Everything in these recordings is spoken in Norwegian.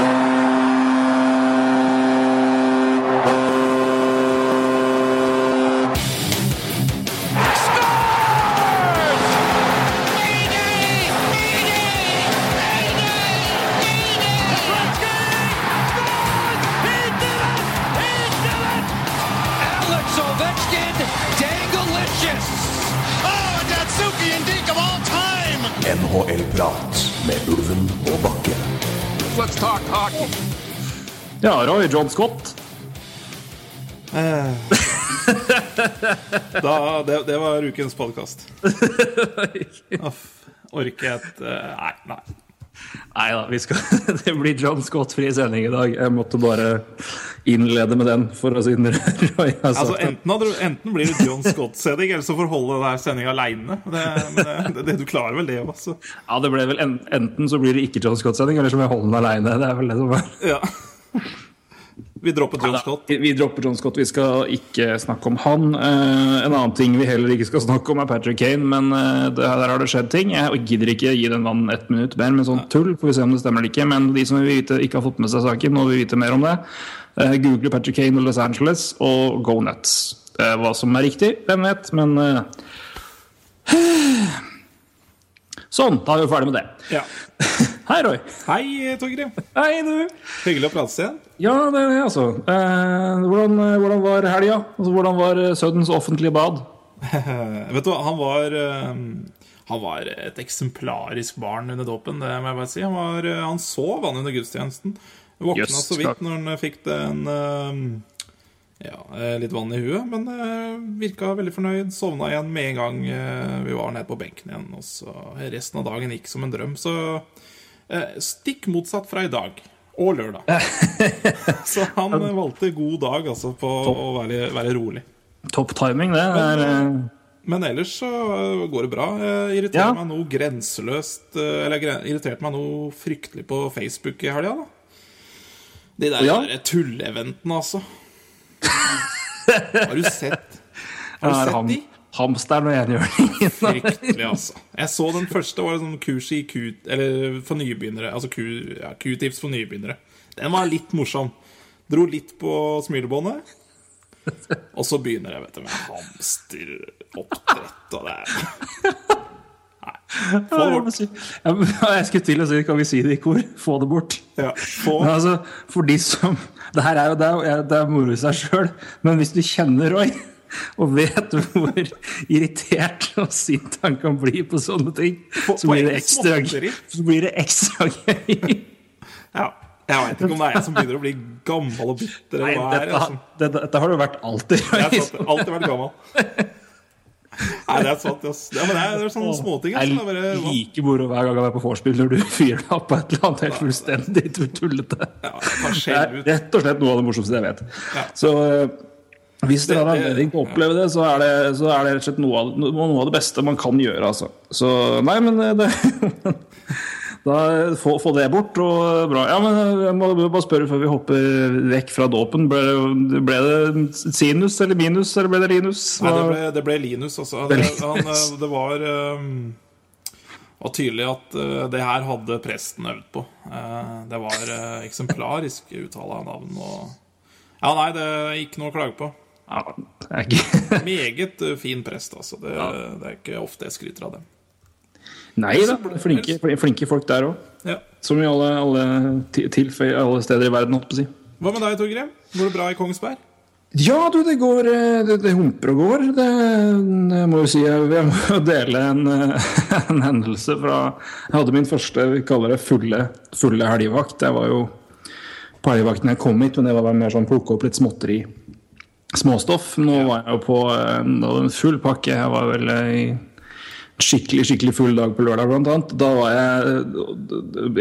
Alex Ja, Roy John Scott. Da, det, det var ukens podkast. Orker jeg et eh, Nei, nei. Nei da, vi skal, det blir John Scott-fri sending i dag. Jeg måtte bare innlede med den, for å si den Altså, enten, du, enten blir det John Scott-sending, eller så får du holde denne sendinga aleine. Du klarer vel det også. Ja, det ble vel en, Enten så blir det ikke John Scott-sending, eller så må jeg holde den aleine. Det er vel det som er Ja. Vi dropper John Scott. Vi, vi dropper John Scott, vi skal ikke snakke om han. Eh, en annen ting vi heller ikke skal snakke om, er Patrick Kane, men eh, det, der har det skjedd ting. Jeg gidder ikke gi den mannen ett minutt mer med sånn tull, får vi se om det stemmer eller ikke. Men de som vite, ikke har fått med seg saken, nå vil vite mer om det. Eh, Google Patrick Kane og Los Angeles og go nuts. Hva som er riktig, hvem vet, men Sånn, da er vi ferdig med det. Ja. Hei, Roy. Hei, Torgrim. Hei, du. Hyggelig å prates igjen. Ja, det er det, altså. Eh, hvordan, hvordan var helga? Altså, hvordan var eh, Sødens offentlige bad? Eh, vet du hva, han var eh, Han var et eksemplarisk barn under dåpen, det må jeg bare si. Han, var, eh, han sov han under gudstjenesten. Våkna Jøss, så vidt når han fikk den eh, ja, eh, litt vann i huet, men eh, virka veldig fornøyd. Sovna igjen med en gang eh, vi var nede på benken igjen. Og så resten av dagen gikk som en drøm. Så eh, stikk motsatt fra i dag. Og lørdag. så han eh, valgte god dag altså på å være, være rolig. Topp timing, det. Men, er, eh, Men ellers så går det bra. Jeg irriterer Ja. meg noe grenseløst Eller jeg irriterte meg noe fryktelig på Facebook i helga, da. De der, Ja. der tulleventene, altså. Har du sett Har du sett de? Hamsteren og enhjørningen. Fryktelig, altså. Jeg så den første, var sånn kurs i Q... Eller for nybegynnere. Altså Q, ja, Q-tips for nybegynnere. Den var litt morsom. Dro litt på smilebåndet. Og så begynner jeg vet du, med hamsteroppdrett og det Nei. Få det bort. Ja, Jeg skulle til å si, kan vi si det i kor? Få det bort. Ja, få. Altså, for de som Det her er jo det det er moro i seg sjøl, men hvis du kjenner Roy og vet hvor irritert og sint han kan bli på sånne ting, så blir det ekstra, så blir det ekstra gøy. Ja. Jeg veit ikke om det er jeg som begynner å bli gammel og bitter. Nei, Eller er, dette, altså. dette, dette har det vært alltid. Jeg har alltid vært gammel. Nei, det er sant. Ja, men det er, det er sånne småting. Det liker er er bare, like moro hver gang jeg er på vorspiel når du fyrer deg opp på et eller annet helt fullstendig tullete. ja, Det er rett og slett noe av det morsomste jeg vet. Ja. Så eh, hvis dere har anledning til å oppleve det, så er det, så er det rett og slett noe av, noe av det beste man kan gjøre. Altså. Så nei, men eh, det Da få, få det bort, og bra. Ja, men eh, jeg må bare spørre før vi hopper vekk fra dåpen. Ble, det- ble det sinus eller minus, eller ble det linus? Nei, det ble, det ble Linus, altså. Det Det, han, eh, det var um, var tydelig at uh, det her hadde presten øvd på. Uh, det var uh, eksemplarisk uttale av navn og Ja, nei, det er ikke noe å klage på. Ja, Meget eh, fin prest, altså. Det, det er ikke ofte jeg skryter av dem. Nei da, flinke, flinke folk der òg. Ja. Som i alle, alle, til, alle steder i verden, holdt på å si. Hva med deg, Torgrim? Går det bra i Kongsberg? Ja, du, det går eh, Det, det humper og går. Det, jeg må jo si jeg, jeg må jo dele en, eh, en hendelse fra Jeg hadde min første vi kaller det fulle, fulle helgevakt. Jeg var jo på helgevakten jeg kom hit, men det var mer sånn plukke opp litt småtteri. Småstoff. Nå var jeg jo på eh, en full pakke. Jeg var vel eh, i skikkelig skikkelig full dag på lørdag, blant annet. Da var jeg,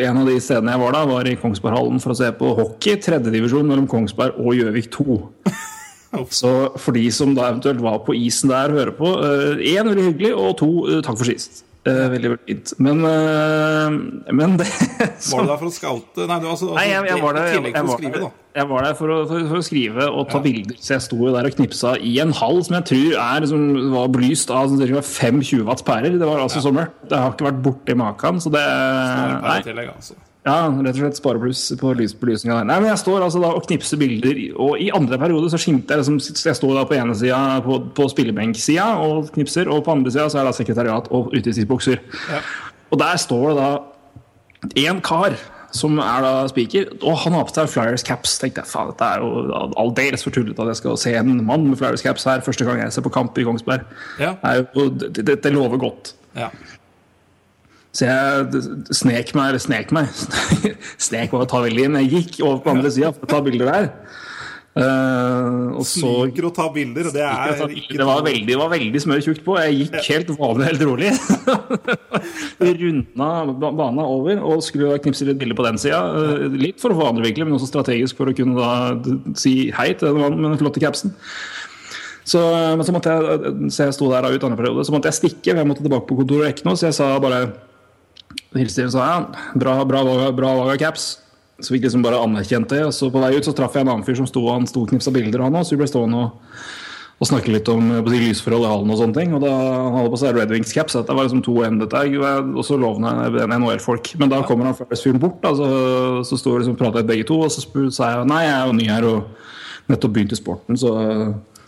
En av de stedene jeg var da, var i Kongsberghallen for å se på hockey. Tredjedivisjon mellom Kongsberg og Gjøvik 2. Så for de som da eventuelt var på isen der og hører på, én veldig hyggelig, og to eh, takk for sist. Eh, Veldig, veldig fint. Men, eh, men det Var du der for å skalte Nei, du, altså, altså Nei, jeg, jeg var der, jeg, jeg, var der. Jeg var der for å, for, å skrive og ta bilder, så jeg sto jo der og knipsa i en hall som jeg tror er, som var belyst av sånn fem 20 watts pærer. Det var altså sommer. Det har ikke vært borti maken. Så det tillegg, altså. Ja, rett og slett sparebluss på lysbelysninga der. Nei, men jeg står altså da og knipser bilder, og i andre periode så skimter jeg liksom Jeg står da på ene sida på, på spillebenksida og knipser, og på andre sida så er det sekretariat og utestidsbukser. Ja. Og der står det da én kar som er da speaker, og han har på seg Flyers caps. tenkte jeg, faen, dette er jo aldeles for tullete at jeg skal se en mann med Flyers caps her første gang jeg ser på kamp i Kongsberg. Ja. Det, det, det, lover godt. Ja. Så jeg snek meg, snek meg Snek meg å ta veldig inn. Jeg gikk over på andre sida for å ta bilder der. Eh, og så Liker å ta bilder, og det er det var veldig, var veldig smør tjukt på. Jeg gikk helt vanlig, helt rolig. Runda ba- bana over og skulle knipse litt bilder på den sida. Litt for andre virkelig, men også strategisk for å kunne da si hei til den mannen med den flotte capsen. Så, men så måtte jeg, så jeg sto der ut andre periode, så måtte jeg stikke. Jeg måtte tilbake på kontoret og ikke noe, så jeg sa bare Hilste og sa ja, bra, bra, bra, bra caps. Så fikk liksom bare anerkjent det. Og så på vei ut så traff jeg en annen fyr som sto han sto og knipsa bilder, han òg. Så vi ble stående og, og snakke litt om eh, si, lysforhold i hallen og sånne ting. Og da han hadde på seg Red Wings caps. så Det var liksom to M, dette er han lovende NHL-folk. Men da kommer han Flyers-fyren bort, da, så, så sto vi liksom og pratet begge to. Og så spør, sa jeg nei, jeg er jo ny her og nettopp begynt i sporten, så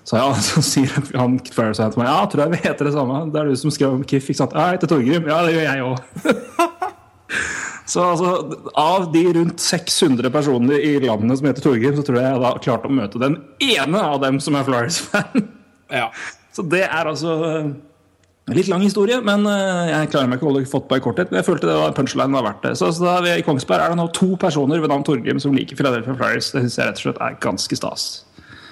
så, ja, så sier han Farris til meg Ja, tror jeg vi heter det samme. Det er du som skrev om Kiff, ikke sant? Ja, jeg heter Torgrim. Ja, det gjør jeg òg. Så altså, av de rundt 600 personene i landet som heter Torgrim, så tror jeg jeg da klarte å møte den ene av dem som er Flyers-fan. Ja. Så det er altså eh, en litt lang historie, men eh, jeg klarer meg ikke å holde fått på i korthet. Men jeg følte det var punchline var verdt det. Så, så da vi i Kongsberg er det nå to personer ved navn Torgrim som liker Philadelphia Flyers. Det syns jeg rett og slett er ganske stas.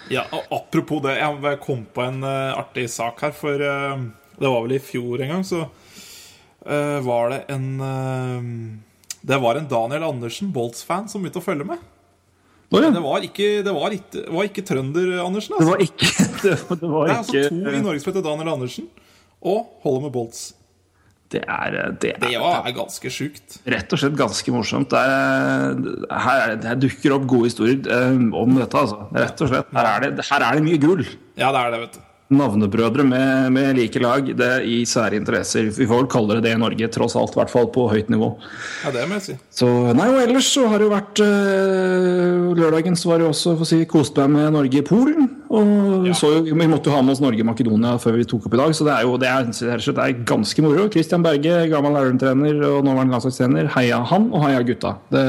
Ja, Apropos det, jeg kom på en eh, artig sak her. For eh, det var vel i fjor en gang, så eh, var det en eh, Det var en Daniel Andersen, Bolts-fan, som begynte å følge med. Å ja. Det var ikke, det var ikke, det var ikke trønder-Andersen. Det Altså. var ikke Det var, det var Det er altså to i Norge som heter Daniel Andersen, og holder med Bolts. Det er, det er, Det er ganske sjukt. rett og slett ganske morsomt. Det er, her, er her dukker opp gode historier eh, om dette. Altså. Rett og slett. Her er, det, her er det mye gull. Ja, det er det, vet du. Navnebrødre med, med like lag det er i sære interesser. Vi får vel kalle det det i Norge, tross alt. I hvert fall på høyt nivå. Ja, det må jeg si. Så, nei, og ellers så har det jo vært øh, Lørdagen så var det jo også for å si, kost meg med Norge i Polen. Og Ja. så jo, Vi måtte jo ha med oss Norge i Makedonia før vi tok opp i dag, så det er jo det er, det er, det er ganske moro. Christian Berge, gammel Elverum-trener og nåværende landslagstrener. Heia han, og heia gutta. Det,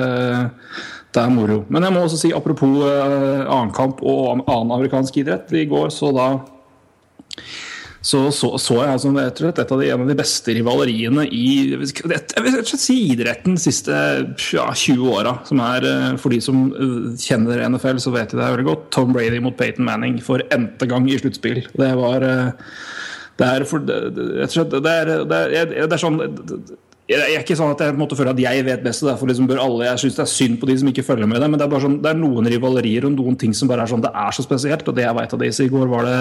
det er moro. Men jeg må også si, apropos øh, annenkamp og annen amerikansk idrett. I går så da så, så, så jeg altså, jeg tror et av de, en av de beste rivaleriene i jeg vil si idretten de siste ja, 20 åra. Eh, for de som eh, kjenner NFL, så vet de det veldig godt. Tom Brady mot Peyton Manning for n-te gang i sluttspill. Det var eh, Det er for det, det, er, det er, det er sånn jeg er ikke sånn at jeg måtte føle at jeg vet best, og derfor liksom bør alle Jeg syns det er synd på de som ikke følger med det, men det er sånn, det er noen rivalerier og noen ting som bare er sånn Det er så spesielt, og det jeg vet av disse i går var det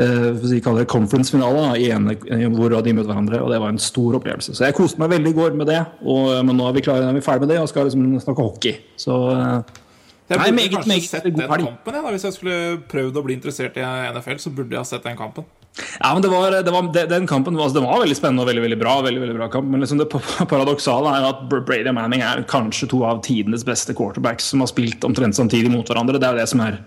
eh, for kaller det conference-finale hvor de møtte hverandre. og Det var en stor opplevelse. Så jeg koste meg veldig i går med det. Og, men nå er vi klare, er vi ferdig med det og skal liksom snakke hockey. Så eh, Jeg Nei, burde meget, kanskje meget sett den kampen. Ja. Hvis jeg skulle prøvd å bli interessert i NFL, så burde jeg ha sett den kampen. Ja, men det var, det var, det- Den kampen var, altså, det var veldig spennende og veldig veldig bra. veldig, veldig bra kamp, Men liksom det paradoksale er at Brady og Manning er kanskje to av tidenes beste quarterbacks som har spilt omtrent samtidig mot hverandre. Det er jo det som er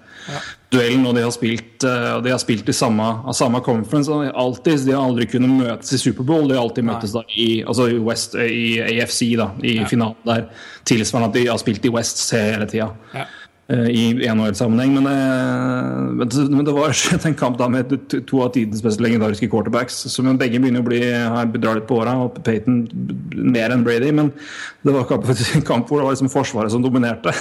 duellen. Og de har spilt, eh, de har spilt i samme, samme conference. og Alltid, de har aldri kunnet møtes i Superbowl. De har alltid møtes da i, altså i, West, i AFC, da, i finalen der. Tilsvarende at de har spilt i West hele tida. Ja. Eh, i NHL-sammenheng. Men, eh, men, det- men det var en kamp da med to- av tidens beste legendariske quarterbacks. Som begge begynner å bli drar litt på åra, og Peyton mer enn Brady. Men det var en kamp hvor det var liksom Forsvaret som dominerte.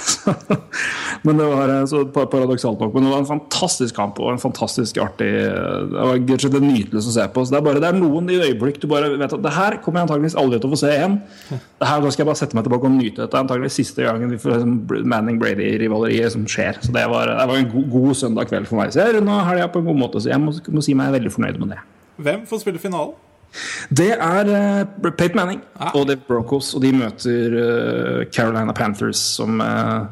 men det var eh, så paradoksalt nok. Men det var en fantastisk kamp og en fantastisk artig Det var en nytelse å se på. Så det er bare det er noen i øyeblikk du bare vet at det her kommer jeg antageligvis aldri til å få se igjen. Det her skal jeg bare sette meg tilbake og nyte. Dette antageligvis siste gangen vi får liksom Manning-Brady-rivaleriet som skjer. Så det var, det var en god, god søndag kveld for meg. Så jeg runda helga på en god måte, så jeg må, må si meg veldig fornøyd med det. Hvem får spille finalen? Det er uh, Pate Manning Ah. og Dave Brokos, og de møter uh, Carolina Panthers, som uh,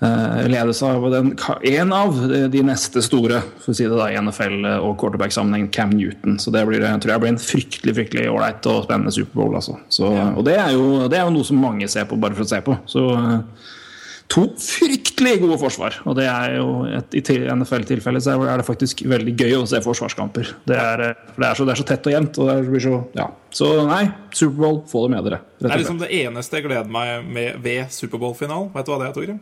eh, ledes av den, en av de neste store for å si det da, i NFL og quarterback-sammenheng, Cam Newton. Så det blir, jeg tror jeg blir en fryktelig fryktelig ålreit og spennende Superbowl. Altså. Så, og det er, jo, det er jo noe som mange ser på bare for å se på. Så eh, to fryktelig gode forsvar. Og det er jo et, i NFL-tilfelle så er det faktisk veldig gøy å se forsvarskamper. Det er, eh, for det er, så, det er så tett og jevnt. Og det blir så, ja. så nei, Superbowl, få det med dere. Det er liksom det eneste jeg gleder meg med ved Superbowl-finalen. Vet du hva det er, Torgrim?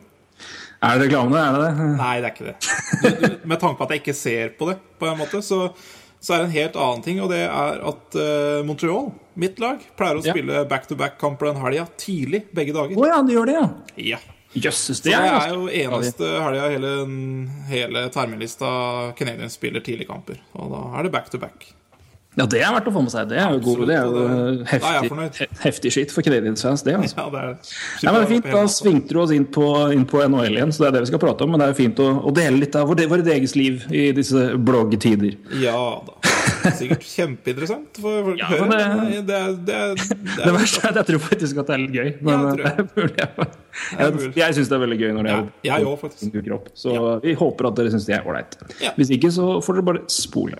Er det reklame, er det det? Nei, det er ikke det. Du, du, med tanke på at jeg ikke ser på det, på en måte, så, så er det en helt annen ting. Og det er at uh, Montreal, mitt lag, pleier å spille back-to-back-kamper den helga tidlig begge dager. Å ja, de gjør det, ja. Ja. Jøsses, det det er jo eneste helga hele, hele terminlista Canadian spiller tidligkamper. Og da er det back-to-back. Ja, det er verdt å få med seg. Det er jo, god, det er jo er jeg heftig, heftig skitt for Canadiens det. altså. Ja, det er Nei, men det er fint, Da svingte du oss inn på, inn på NHL igjen, så det er det vi skal prate om. Men det er jo fint å, å dele litt av vårt eget liv i disse bloggtider. Ja da. Sikkert kjempeinteressant for folk Ja, å høre. det- Det, er- det, er- det, Det er- verste er at jeg tror faktisk at det er litt gøy. Men Ja, tror jeg. er jeg, jeg, jeg syns det er veldig gøy når det Ja, er- jeg faktisk. dukker opp. Så vi håper at dere syns det er ålreit. Ja. Hvis ikke, så får dere bare spole.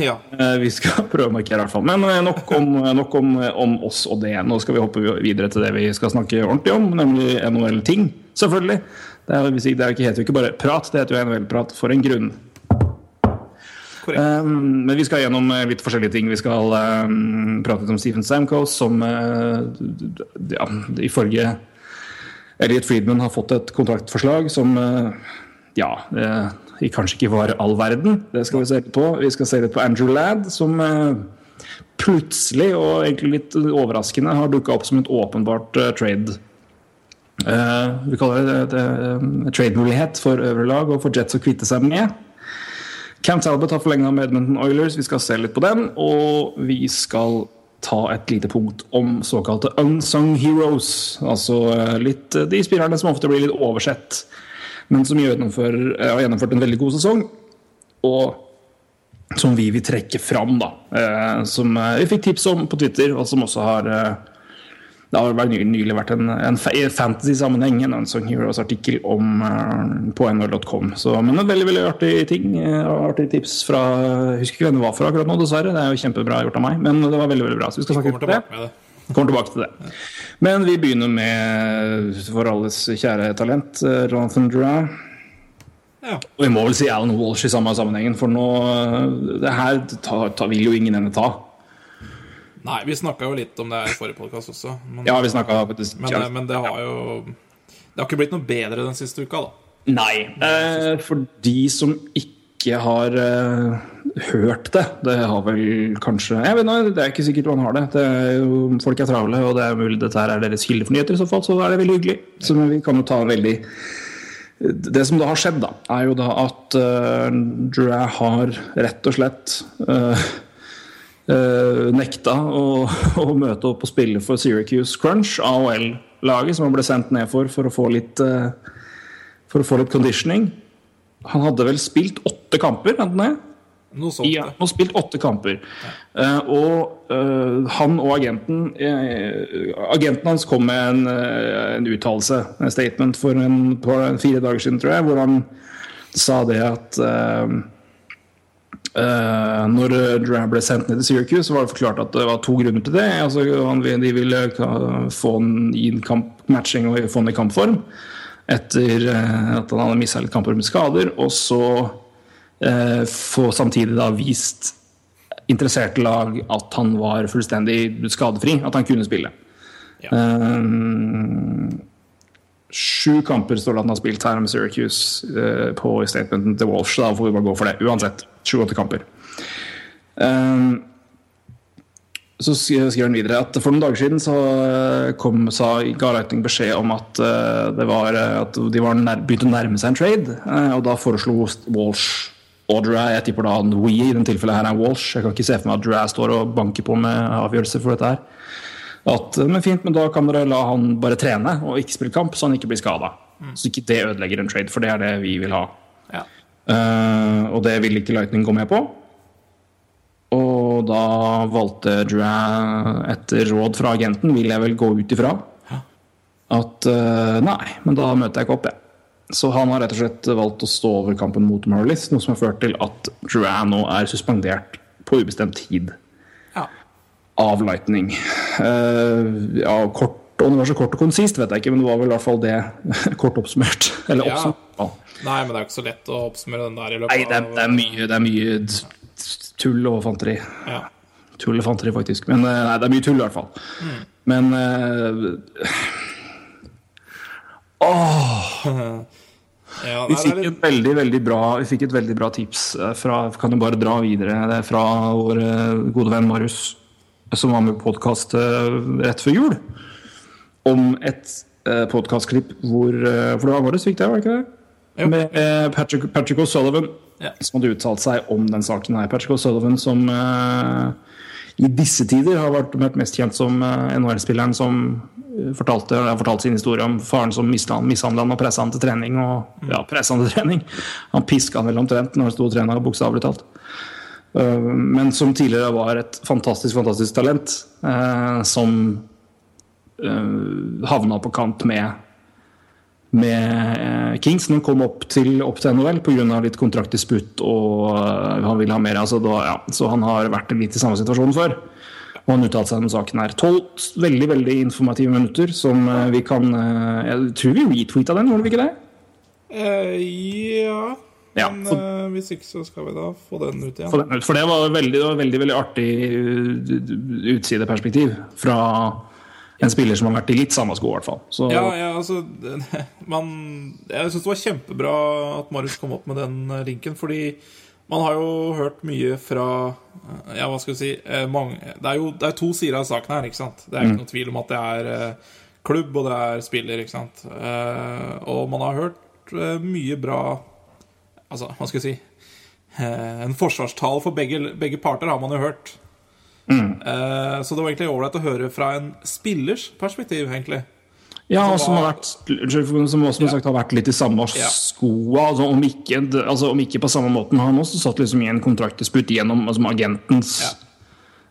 Ja. Eh, Vi skal prøve å markere, i hvert fall. Men eh, nok om, nok om, om oss og det. Nå skal vi hoppe videre til det vi skal snakke ordentlig om, nemlig NHL-ting. Selvfølgelig. Det er, det er heter jo ikke bare prat, det heter jo NHL-prat for en grunn. Um, men vi skal gjennom eh, litt forskjellige ting. Vi skal um, prate litt om Stephen Stamkos, som uh, ja, ifølge Elliot Friedman har fått et kontraktforslag som uh, ja, eh, kanskje ikke var all verden. Det skal vi se litt på. Vi skal se litt på Andrew Ladd, som eh, plutselig og egentlig litt overraskende har dukka opp som et åpenbart eh, trade. Eh, vi kaller det, det trade-mulighet for øvre lag og for Jets å kvitte seg med. Cam Talbot har forlenga med Edmonton Oilers. Vi skal se litt på den. Og vi skal ta et lite punkt om såkalte unsung heroes. Altså litt, de spillerne som ofte blir litt oversett, men som eh, har gjennomført en veldig god sesong. Og som vi vil trekke fram, da. Eh, Som eh, vi fikk tips om på Twitter, og som også har det har vel nylig vært en, en fantasy-sammenheng en Unsung Heroes-artikkel om på nr.com. Men en veldig veldig artig ting. artig tips fra husker ikke hvem det var fra akkurat nå, dessverre. Det er jo kjempebra gjort av meg, men det var veldig veldig bra. Så vi skal snakke om det. Kommer tilbake til det. Men vi begynner med vår alles kjære talent, eh, Jonathan Drouin. Ja. Og vi må vel si Alan Walsh i samme sammenhengen, for nå eh, Det her tar, tar vil jo ingen ende ta. Nei, vi snakka jo litt om det her i forrige podkast også. Men, Ja, vi faktisk men, men det har jo Det har ikke blitt noe bedre den siste uka, da. Nei. Eh, for de som ikke har eh, hørt det, det har vel kanskje Jeg vet ikke, Det er ikke sikkert man har det. det er jo, folk er travle, og det er mulig dette her er deres kilde for nyheter. I så fall så er det veldig hyggelig. Så vi kan jo ta veldig Det som da har skjedd, da, er jo da at uh, Drew har rett og slett uh, uh, nekta å, å møte opp og spille for Syracuse Crunch, AOL-laget, som han ble sendt ned for for å få litt uh, for å få litt conditioning. Han hadde vel spilt åtte kamper? hadde jeg? Noe sånt. Ja, har spilt åtte kamper. Uh, og uh, han og agenten uh, Agenten hans kom med en, en uttalelse, en statement, for en, på fire dager siden, tror jeg, hvor han sa det at når Dram ble sendt ned til Syracuse, så var det forklart at det var to grunner til det. Altså, han, de ville få han i kamp, matching og få han i kampform etter at han hadde mista litt kamper med skader. Og så få samtidig da vist interesserte lag at han var fullstendig skadefri, at han kunne spille. Ja. Eh, sju kamper står det at han har spilt her med Syracuse uh, på statementen til Walsh. Da får vi bare gå for det. Uansett. Sju-åtte kamper. Eh, så skriver han videre at for noen dager siden så eh, kom, sa, ga Lightning beskjed om at, uh, det var, eh, at de var nær, begynte å nærme seg en trade. Uh, Og da foreslo Walsh og Dra Jeg tipper da We i den tilfellet her er Walsh. Jeg kan ikke se for meg at Dra står og banker på med avgjørelser for dette her. At, eh, men fint, men da kan dere la han bare trene og ikke spille kamp, så han ikke blir skada. Så ikke det ødelegger en trade, for det er det vi vil ha. Ja. Uh, og det vil ikke Lightning gå med på. Og da valgte Drouin etter råd fra agenten, vil jeg vel gå ut ifra, at uh, nei, men da møter jeg ikke opp, jeg. Så han har rett og slett valgt å stå over kampen mot Marlies, noe som har ført til at Drouin nå er suspendert på ubestemt tid Ja. av Lightning. Uh, ja, kort, Om det var så kort og konsist, vet jeg ikke, men det var vel i hvert fall det kort oppsummert. Eller Ja. oppsummert. Ja. Nei, men det er jo ikke så lett å oppsummere den der i løpet Nei, det er, det er mye, det er mye tull og fanteri. Ja. Tull og fanteri, faktisk. Men eh, nei, det er mye tull, i hvert fall. Men eh, Ja, vi fikk litt, veldig, veldig bra, vi fikk et veldig bra tips eh, fra Kan jo bare dra videre. Det er fra vår eh, gode venn Marius, som var med på podkast rett før jul. Om et podkastklipp hvor eh, For det var Marius fikk det, var det ikke det? Jo. Med eh, Patrick, Patrick O'Sullivan, Ja. som hadde uttalt seg om den saken her. Patrick O'Sullivan som eh, i disse tider har vært, vært mest kjent som uh, NHL-spilleren som eh, fortalte, har fortalt sin historie om faren som mishandla han og pressa han til trening. Og, ja, pressa han til trening. Han piska han vel omtrent når han sto og trena, bokstavelig talt. Uh, men som tidligere var et fantastisk, fantastisk talent. eh, som havna på kant med med eh, Kings når han kom opp til, opp til NHL pga. litt kontraktdisputt og eh, han ville ha mer. Altså, da, ja. Så han har vært litt i samme situasjon før. Og han uttalte seg om saken her. Tolv veldig veldig informative minutter som eh, vi kan Jeg tror vi retweeta den, gjorde vi ikke det? eh, ja. Ja, Men for- eh, hvis ikke, så skal vi da få den ut igjen. For, den, for det var veldig, det var veldig, veldig artig utsideperspektiv fra en spiller som har vært i litt samme sko, i hvert fall. Så, Ja, ja, altså man, Jeg syns det var kjempebra at Marius kom opp med den eh, linken, fordi man har jo hørt mye fra eh, Ja, hva skal vi si eh, mange, Det er jo det er to sider av saken her, ikke sant? Det er ikke noe tvil om at det er klubb, og det er spiller, ikke sant? Og man har hørt mye bra Altså, hva skal jeg si En forsvarstale for begge, begge parter har man jo hørt. Eh, så det var egentlig ålreit å høre fra en spillers perspektiv, egentlig. Ja, og Som har vært som også som sagt har vært litt i samme Ja. skoa. Altså, om, ikke, altså, om ikke på samme måten. Han også satt liksom i en kontraktdisputt gjennom altså, agentens agentens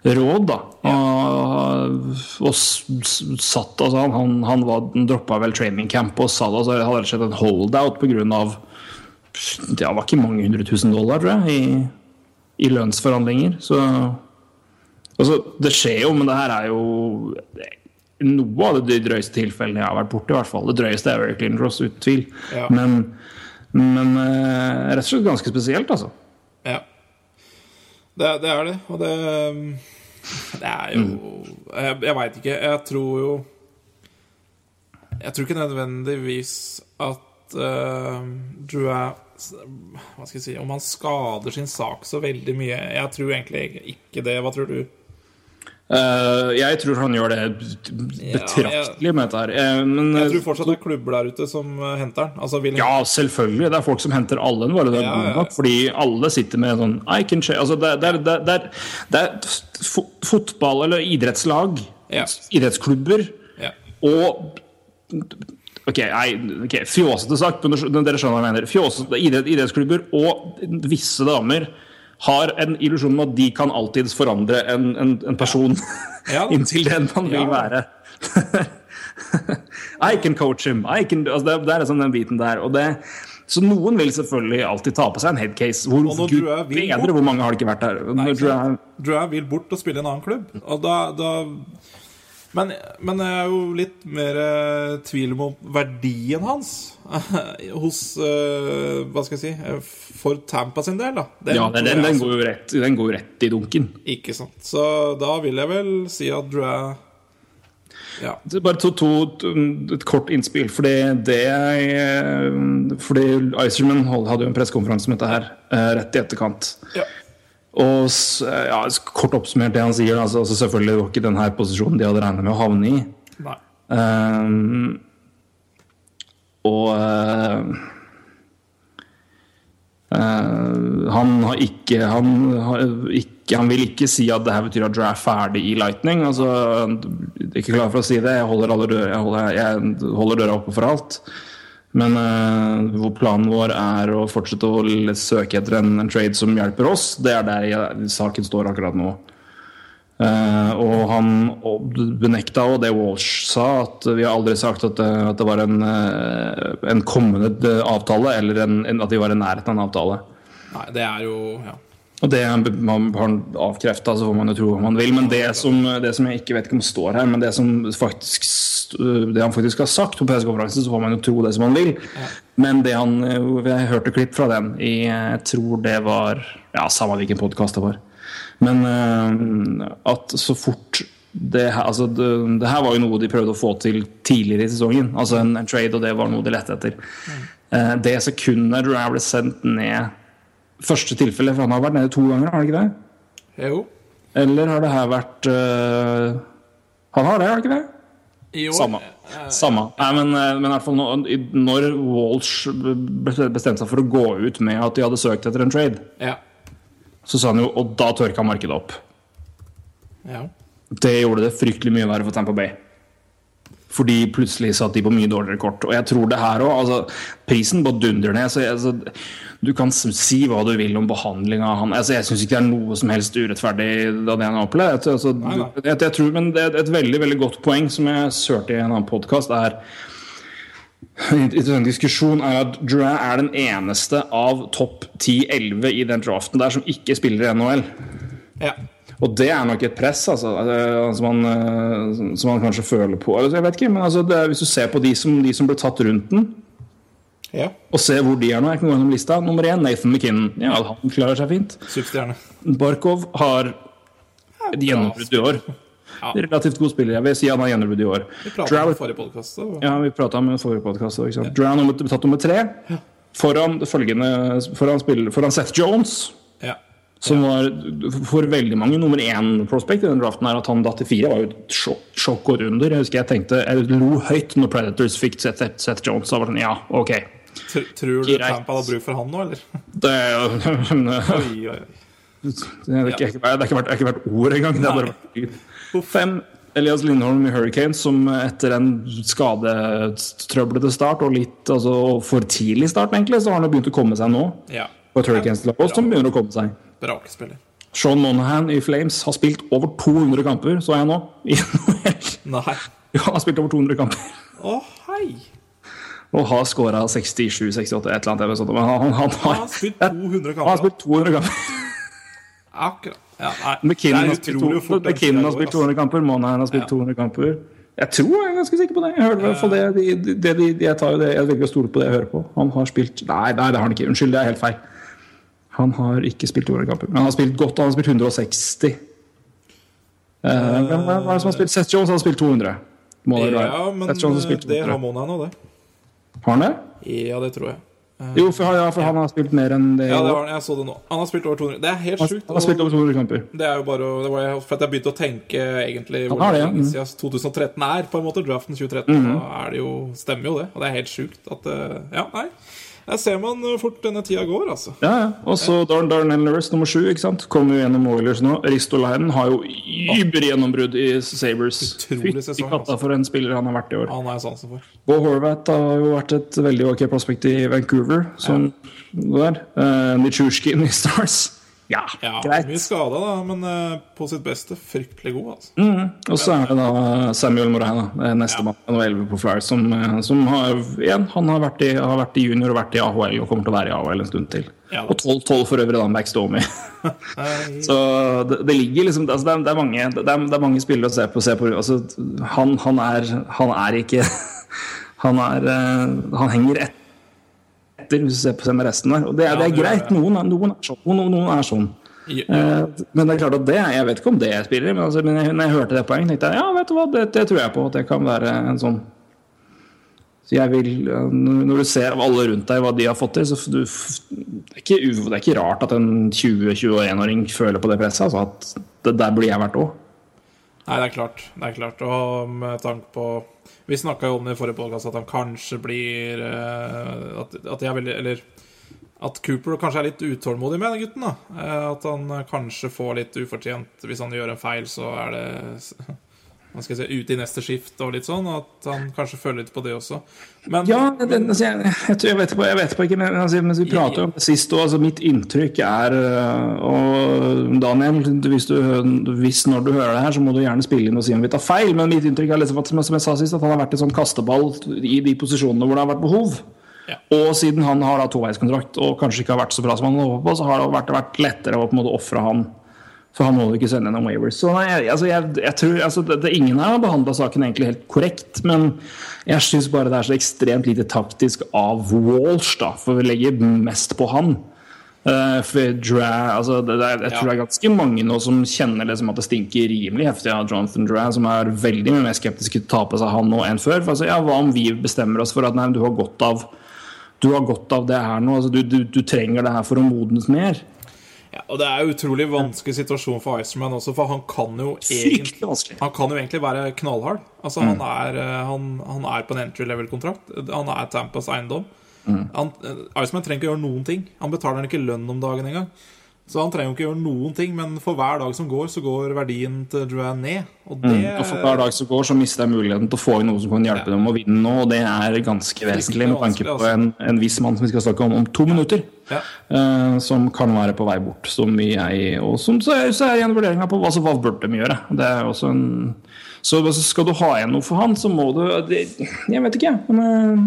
råd. da Og, og satt altså, Han, han, han, droppa vel training camp og sa det. Altså, det hadde rett og slett en holdout pga. Det var ikke mange hundre tusen dollar, tror jeg, i, i lønnsforhandlinger. Så Altså, det skjer jo, men det her er jo noe av det drøyeste tilfellene jeg har vært borti. i hvert fall. Det drøyeste er Eric Lindros, uten tvil. Ja. Men, men eh, rett og slett ganske spesielt, altså. Ja. Det, det er det, og det Det er jo Jeg, jeg veit ikke. Jeg tror jo Jeg tror ikke nødvendigvis at uh, Drew er Hva skal jeg si Om han skader sin sak så veldig mye. Jeg tror egentlig ikke det. Hva tror du? Eh, jeg tror han gjør det betraktelig med dette her. Eh, men, Jeg tror fortsatt det er klubber der ute som eh, henter den. Altså, Ja, selvfølgelig. Det er folk som henter alle det er Ja, ja. Fordi alle sitter med sånn I can share altså det, er- det, er- det, er- det er fotball- eller idrettslag, Ja. idrettsklubber og Ok, nei, ok, fjåsete sagt, men dere skjønner hva jeg mener. Fjåsete idrett, idrettsklubber og visse damer har en illusjon om at de kan alltids forandre en, en, en person Ja. inntil den man vil være. I can coach him. I can, altså det, det er liksom den biten der. Og det, så noen vil selvfølgelig alltid ta på seg en headcase. Hvor, Og Gud du vill bedre, hvor mange har det ikke vært der? Nei, Drew, Drew vil bort og spille i en annen klubb. Og da, da men, men jeg er jo litt mer eh, tvil om verdien hans hos eh, Hva skal jeg si eh, For Tampa sin del, da. Den ja, den, den, den, altså- går jo rett, den går rett i dunken. Ikke sant. Så da vil jeg vel si at Drew er Ja. Det Bare to, to, et kort innspill. Fordi det Fordi Iserman hadde jo en pressekonferanse med dette her eh, rett i etterkant. ja. Og ja, kort oppsummert det han sier, altså, altså selvfølgelig det var ikke denne posisjonen de hadde regnet med å havne i. Nei. Um, og uh, Uh, han har ikke han, har ikke han vil ikke si at det her betyr at Drew er ferdig i Lightning. Altså, jeg er ikke klar for å si det. Jeg holder, alle dører, jeg holder, jeg holder døra oppe for alt. Men uh, planen vår er å fortsette å søke etter en, en trade som hjelper oss. Det er der saken står akkurat nå. Uh, og han benekta òg det Walsh sa, at vi har aldri sagt at det, at det var en, eh, en kommende eh, avtale, eller en, at vi var i nærheten av en avtale. Nei, det er jo Ja. Og det man har han avkrefta, så får man jo tro hva man vil. Men det som, det som jeg ikke vet ikke om står her, men det som faktisk det han faktisk har sagt på pressekonferansen, så får man jo tro det som man vil. Men det han Jeg hørte klipp fra den i Jeg tror det var Ja, samme hvilken podkast det var. Men uh, at så fort det altså det, det, her var jo noe de prøvde å få til tidligere i sesongen. Altså en, en trade, og det var noe de lette etter. Uh, det sekundet jeg ble sendt ned Første tilfelle, for han har vært nede to ganger, har han ikke det? Jo. Eller har det her vært uh, Han har det, har han ikke det? Jo. Samme. Samme. Nei, men, men, i hvert fall når Walsh bestemte seg for å gå ut med at de hadde søkt etter en trade, ja. så sa han jo Og da tørka markedet opp. Ja. Det gjorde det fryktelig mye verre for Tampa Bay. Fordi plutselig satt de på mye dårligere kort. Og jeg tror det her òg. Altså, prisen bare dundrer ned. Så jeg, altså, du kan si hva du vil om behandlinga av han. Altså, jeg syns ikke det er noe som helst urettferdig av det han har opplevd. Altså, jeg, jeg, tror, men det er et veldig veldig godt poeng som jeg sørte i en annen podkast, er i denne diskusjonen er at Durant er den eneste av topp 10-11 i den draften der som ikke spiller i NHL. Ja. Og det er nok et press altså, som, man, som man kanskje føler på. Jeg vet ikke, men altså, er, Hvis du ser på de som, de som ble tatt rundt den, ja. og ser hvor de er nå jeg kan gå gjennom lista Nummer én, Nathan McKinnon. Ja, Han klarer seg fint. Superstjerne. Barkov har et gjennombrudd i år. Ja. Relativt god spiller. Jeg vil si han har gjennombrudd i år. Vi prata om forrige podkast. Ja, vi prata om forrige podkast. Drow har tatt nummer tre. Foran, følgende, foran, spiller, foran Seth Jones. Som var for veldig mange nummer én-prospect i den draften. her At han datt til fire, var jo et sjokk, sjokk og runder. Jeg husker jeg tenkte, jeg lo høyt når Predators fikk Seth, Seth Jones. Da var sånn, ja, ok Tr Tror du. Tampa hadde bruk for han nå, eller? Det, Oi, oi, oi. det, har ikke, ikke ikke vært ord engang. Det har bare vært. Fem. Elias Lindholm i Hurricanes, som etter en skadetrøblete start og litt altså, for tidlig start, egentlig, så har han begynt å komme seg nå. Ja. På et Hurricanes-lag som begynner å komme seg. Brakespiller. Sean Monahan i Flames har spilt over 200 kamper, så jeg nå. I NHL. Nei. Ja, han har spilt over 200 kamper. Å, hei! Og har scora 67-68, et eller annet. Men han, han, han, Han har spilt 200 han har kamper. spilt 200 kamper. Akkurat. Ja. McKinnon har er spilt, to, McKinnon har spilt 200 kamper, Monahan har spilt Ja. 200 kamper. Jeg tror jeg er ganske sikker på det. Jeg hører i hvert fall det, det, det, det, Jeg tar jo det, jeg velger å stole på det jeg hører på. Han har spilt Nei, nei, det har han ikke. Unnskyld, det er helt feil. Han har ikke spilt 200 kamper. Men han har spilt godt. Han har spilt 160. Eh, Hvem hva er det som har spilt? Seth Jones har spilt 200. Må det være. Ja, men har spilt det har Mona nå, det. Har han det? Ja, det tror jeg. Jo, for, ja, for han har spilt mer enn det. Ja, det var, jeg så det nå. Han har spilt over 200. Det er helt sjukt. han har spilt over 200 kamper. Det er jo bare det var jeg- for at jeg begynte å tenke egentlig hvor det, ja. Mm. siden 2013 er, på en måte. Draften 2013. Da er det jo, stemmer jo det. Og det er helt sjukt at eh, Ja, nei. Der ser man fort denne tida går, altså. Ja, ja. Og så Darn Darnell Nurse nummer sju. ikke sant? Kommer jo gjennom Oilers nå. Ristolainen har jo übergjennombrudd i Sabres. Utrolig sesong, katta altså. for en spiller han har vært i år. Han jeg sansen for. Bo Horvath har jo vært et veldig ok prospect i Vancouver. Som der. Uh, Nichushkin i Stars. Ja, Ja, greit. Mye skada, da, men uh, på sitt beste fryktelig god, altså. Mm. Og så er det da Samuel Moraine, nestemann ja. 11 på Flyers, som, eh, som har igjen han har vært, i, har vært i junior og vært i AHL og kommer til å være i AHL en stund til. Ja. Og 12-12 for øvrig, da, Backstomy. Nei, Så det, det ligger liksom altså det, er, det, er mange, det, er, det er mange spillere å se på. Se på altså, han, han, er, han er ikke Han er eh, Han henger etter, hvis du ser på resten der. Og det, er- det er greit. Noen, noen er sånn. Noen, noen er sånn. ja, Eh, Men det er klart at det Jeg vet ikke om det jeg spiller, men, altså, men jeg, når jeg hørte det poenget, tenkte jeg ja, vet du hva, det, det tror jeg på. At det kan være en sånn så jeg vil, Når du ser alle rundt deg hva de har fått til, så du, det, er ikke, det er ikke rart at en 20-21-åring føler på det presset. Altså at det der blir jeg verdt òg. Nei, det er klart. Det er klart. Og med tanke på Vi snakka jo om det i forrige podcast, at han kanskje blir eh, At, at jeg vil Eller at Cooper kanskje er litt utålmodig med den gutten. da Eh, At han kanskje får litt ufortjent Hvis han gjør en feil, så er det si, ute i neste skift og litt sånn. At han kanskje føler litt på det også. Men Ja, det, altså, jeg, jeg, jeg, vet på, jeg vet på ikke, men altså, mens vi prater om det sist òg, altså, mitt inntrykk er øh, Og Daniel, hvis, du, hvis når du hører det her, så må du gjerne spille inn og si om vi tar feil, men mitt inntrykk er liksom at, som jeg sa sist, at han har vært en sånn kasteball i de posisjonene hvor det har vært behov. Ja. Og siden han har da toveiskontrakt og kanskje ikke har vært så bra som han håpet på, så har det vært, vært lettere å på en måte ofre han. For han må jo ikke sende noen waivers. Så nei, altså, jeg, jeg tror, altså, det, det, Ingen her har behandla saken egentlig helt korrekt, men jeg syns bare det er så ekstremt lite taktisk av Walsh, da, for vi legger mest på han. Uh, for Dra, altså, det, det, jeg tror det er ganske mange nå som kjenner liksom at det stinker rimelig heftig av Jonathan Dra, som er veldig mye mer skeptisk til å ta på seg han nå enn før. For, altså, ja, hva om vi bestemmer oss for at nei, du har godt av du har godt av det her nå. Altså, du, du, du trenger det her for å modnes mer. Ja, og det er jo utrolig vanskelig situasjon for Iceman også, for han kan jo egentlig Han kan jo egentlig være knallhard. Altså, han, er, eh, han, han er på en entry level-kontrakt. Han er Tampas eiendom. Han, eh, Iceman trenger ikke gjøre noen ting. Han betaler ikke lønn om dagen engang. Så han trenger jo ikke gjøre noen ting, men for hver dag som går, så går verdien til Drouin ned. Og det Og for hver dag som går, så mister jeg muligheten til å få inn noe som kan hjelpe dem å vinne nå, og det er ganske vesentlig med tanke på en, en viss mann som vi skal snakke om om to minutter. Ja. uh, som kan være på vei bort, som jeg Og som så er, så er igjen vurderinga på altså, hva burde de gjøre. Det er også en Så altså, skal du ha igjen noe for han, så må du det, Jeg vet ikke, men eh,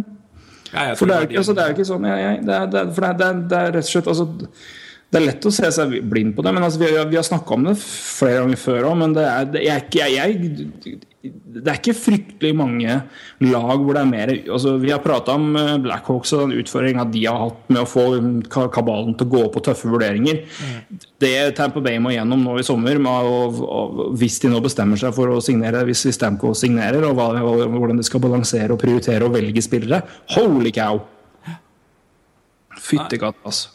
Ja, For det er jo ikke, altså, ikke sånn jeg, jeg, det, det, for det, er, det, er, det er rett og slett altså, Det er lett å se seg blind på det, men altså, vi, har- har snakka om det flere ganger før òg. Men det er, det, er ikke- jeg, jeg, det er ikke fryktelig mange lag hvor det er mer altså, Vi har prata om eh, Blackhawks og den utfordringa de har hatt med å få kabalen til å gå på tøffe vurderinger. Det Tamper Bay må gjennom nå i sommer, med og, å, hvis de nå bestemmer seg for å signere, hvis Stamco signerer, og hva, hvordan de skal balansere og prioritere og velge spillere Holy cow! Fytti katta, altså.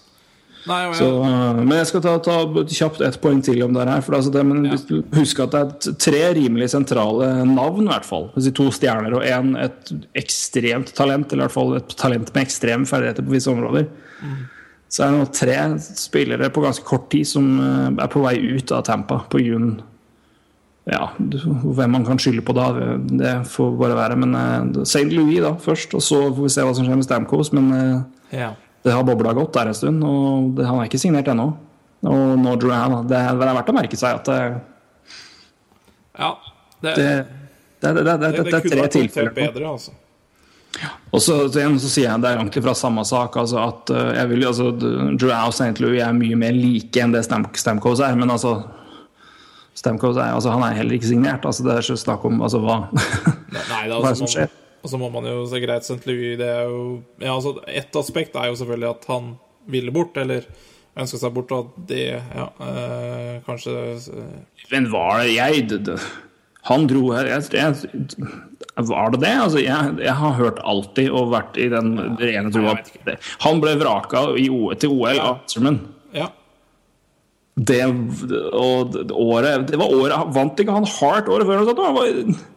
Nei, Så, øh, men jeg skal ta, ta kjapt ett poeng til om det her. For altså det, men Ja. Husk at det er tre rimelig sentrale navn, i hvert fall. To stjerner og én et ekstremt talent, eller i hvert fall et talent med ekstreme ferdigheter på visse områder. Så er det nå tre spillere på ganske kort tid som øh, er på vei ut av Tampa på grunn ja, hvem man kan skylde på da, det får bare være. Men uh, St. Louis da først, og så får vi se hva som skjer med Stamkos. Men ja. Det har bobla godt der en stund, og det, han er ikke signert ennå. Og nå han, det, er- det er verdt å merke seg at det, ja. Det, det, det, det, det, det, det, det er tre tilfeller. bedre, altså. Og så, så igjen så sier jeg det er langt ifra samme sak. altså at uh, jeg vil, altså, Drew og St. Louis er mye mer like enn det Stam, Stamkos er. Men altså Stamkos er, altså, han er heller ikke signert. altså Det er ikke snakk om altså, hva Nei, Hva er det altså, som skjer? Og så må man jo se greit St. Louis det er jo, ja, altså, Et aspekt er jo selvfølgelig at han ville bort, eller ønska seg bort, og at det ja, eh, kanskje eh, Men var det jeg det, det, Han dro her jeg, jeg, Var det det? Altså, jeg, jeg har hørt alltid og vært i den rene Nei, troa jeg vet. Han ble vraka i, til OL av Asserman. Ja. Det, og året Det var året Vant ikke han hardt året før? eller noe sånt?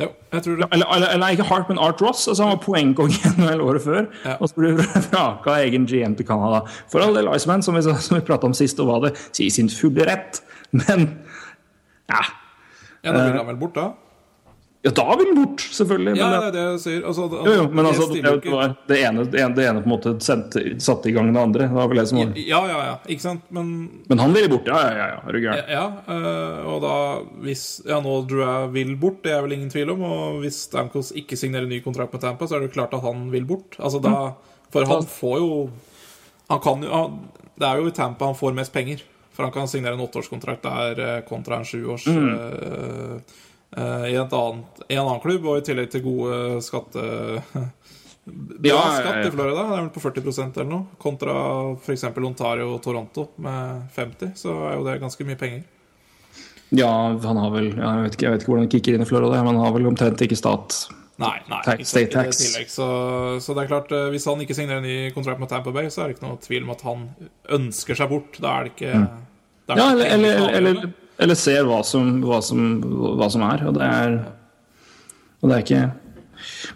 Jo, jeg tror det. eller, eller, eller ikke Hart, men Art Ross. Altså han var poengkong i NHL året før. Ja. Og så ble vraka egen GM til Canada. For all del Iceman, som vi, som vi prata om sist, og var det i sin fulle rett. Men ja. Ja, Da vil han vel bort, da? Ja, da vil han bort, selvfølgelig. Ja, Men, det er det jeg sier. Altså, det- jo, jo, men altså, det, var det, ene, det, ene, det ene på en måte sendte, satte i gang det andre. Det var vel det som var. Ja, ja, ja. Ikke sant? Men Men han ville bort, ja, ja, ja. ja. Er du Ja, gæren? ja øh, og da hvis Ja, nå Drew vil bort, det er vel ingen tvil om. Og hvis Stamkos ikke signerer ny kontrakt med Tampa, så er det jo klart at han vil bort. Altså da For han får jo Han kan jo han, Det er jo i Tampa han får mest penger. For han kan signere en åtteårskontrakt der øh, kontra en sjuårs Mm. øh, i, et annet, i en annen klubb, og i tillegg til gode skatte... Bra Ja, skatt i Florida. Det er vel på 40% eller noe. Kontra f.eks. Ontario og Toronto med 50, så er jo det ganske mye penger. Ja, han har vel jeg, vet ikke, jeg vet ikke hvordan det kicker inn i Florida, men han har vel omtrent ikke stat. Nei, nei Tax- ikke sant, state i det tax. tillegg. Så, så det er klart, eh, hvis han ikke signerer en ny kontrakt med Tampa Bay, så er det ikke noe tvil om at han ønsker seg bort. Da er det ikke mm. er det. Ja, eller, ikke eller, eller. Eller ser hva som, hva, som, hva som er. Og det er, og det er ikke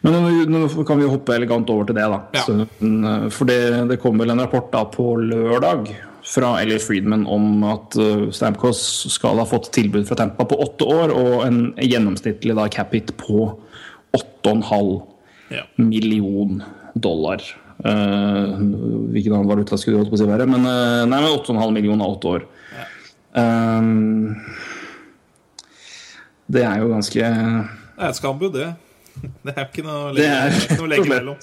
Men nå, kan vi hoppe elegant over til det, da. Ja. Så, mm, for det, det kom vel en rapport da på lørdag fra Elliot Friedman om at uh, Stamkos skal ha fått tilbud fra Tampa på åtte år, og en gjennomsnittlig da cap-hit på 8,5 Ja. million dollar. Uh, hvilken annen valuta skulle du holdt på å si verre? men, uh, nei, men 8,5 million av åtte år. Um, det er jo ganske Det er et skambud, det. Det er ikke noe å legge, mellom.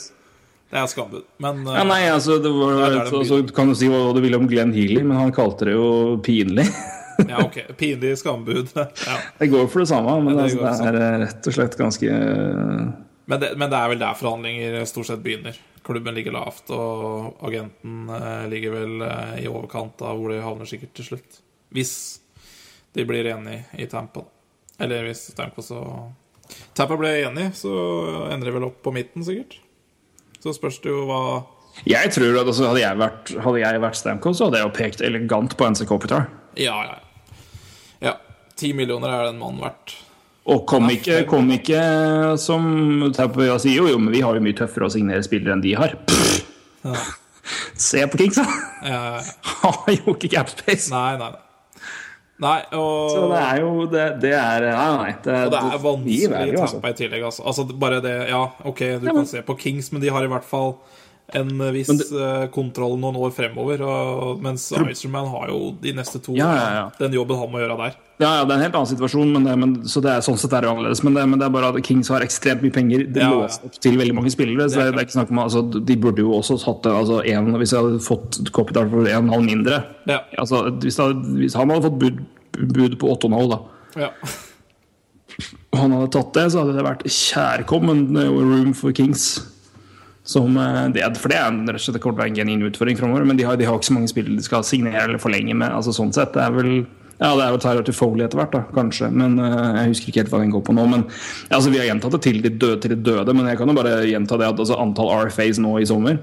Det er skambud. Men eh, Ja, nei, altså, det var, Det det så, så kan du si hva du vil om Glenn Healy, men han kalte det jo pinlig. ja, ok. Pinlig skambud. Ja. Det går for det samme, men Ja, det altså, det er eh, rett og slett ganske eh, Men, det, men det er vel der forhandlinger stort sett begynner. Klubben ligger lavt, og agenten eh, ligger vel eh, i overkant av hvor de havner sikkert til slutt. Hvis de blir enige i Tampa. Eller hvis Tampa så Tampa ble enig, så endrer det vel opp på midten, sikkert. Så spørs det jo hva Jeg tror at altså, hadde, jeg vært, hadde jeg vært Stamkos, så hadde jeg jo pekt elegant på NC Kopitar. Ja, ja. Ja. Ti millioner er den mannen verdt. Og kom ikke, kom ikke som Tampa sier jo, jo, men vi har jo mye tøffere å signere spillere enn de har. Pff. Se på Kings, da! Ja, ja, ja. Har jo ikke cap space. Nei, nei, nei. Nei, og Så det er jo Det, det er Nei, nei. Det, Og det er vanskelig i altså. I tillegg. Altså. altså bare det Ja, OK, du men- kan se på Kings, men de har i hvert fall en viss det- eh, kontroll noen år fremover. Og, mens Iserman har jo de neste to Ja, ja, ja. den jobben han må gjøre der. Ja, ja, det er en helt annen situasjon, men det, men, så det er, sånn sett er det annerledes. Men det, men det er bare at Kings har ekstremt mye penger. Det låser opp til veldig mange spillere. Så Det er ikke snakk om altså, De burde jo også hatt det, altså, en, Hvis jeg hadde fått Copytar for 1,5 mindre Ja. altså, hvis, hadde- hvis han hadde fått bud, bud på 8,5, da Ja. og han hadde tatt det, så hadde det vært kjærkommen eh, room for Kings. Som, eh, det, for det er rett og slett kommer til å være en genuin utfordring framover. Men de har, de har ikke så mange spillere de skal signere eller forlenge med. altså sånn sett, Det er vel ja, det er jo Tyler til Foley etter hvert, da, kanskje. Men uh, Jeg husker ikke helt hva den går på nå. Men altså, Vi har gjentatt det til de døde, til de døde, men jeg kan jo bare gjenta det at altså, antall RFAs nå i sommer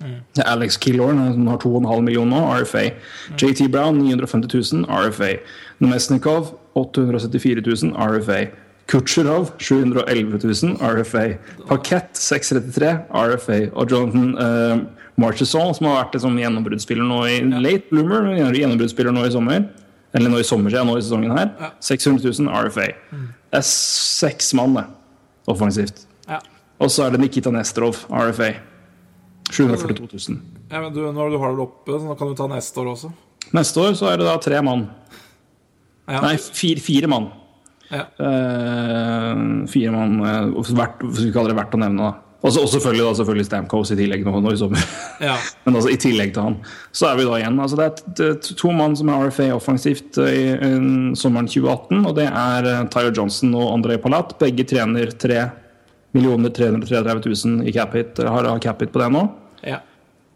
er Alex Killorn som har 2,5 millioner nå, RFA. JT Brown 950 000, RFA. Nomesnikov 874 000, RFA. Kutsjerov 711 000, RFA. Parkett 633, RFA. Og Jonathan uh, Marchesson, som har vært liksom, gjennombruddsspiller nå i late bloomer, gjennombruddsspiller nå i sommer. Eller nå i sommer, ja, nå i sesongen her. 600 000, RFA. Det er seks mann, det. Offensivt. Ja. Og så er det Nikita Nesterov, RFA. 742 000. ja, men du, når du har det oppe, så nå kan du ta neste år også. Neste år så er det da tre mann. Ja. Nei, fire, fire mann. Ja. Eh, fire mann uh, verdt, kaller det verdt å nevne, da. Også, og selvfølgelig, da, selvfølgelig Stamkos i tillegg nå, nå i sommer. Ja. Men altså i tillegg til han. Så er vi da igjen. Altså det er to mann som er RFA offensivt eh, i, i sommeren 2018. Og det er uh, Tyre Johnson og André Palat. Begge trener 3 333 000 i cap-hit. Har, har cap-hit på det nå. Ja.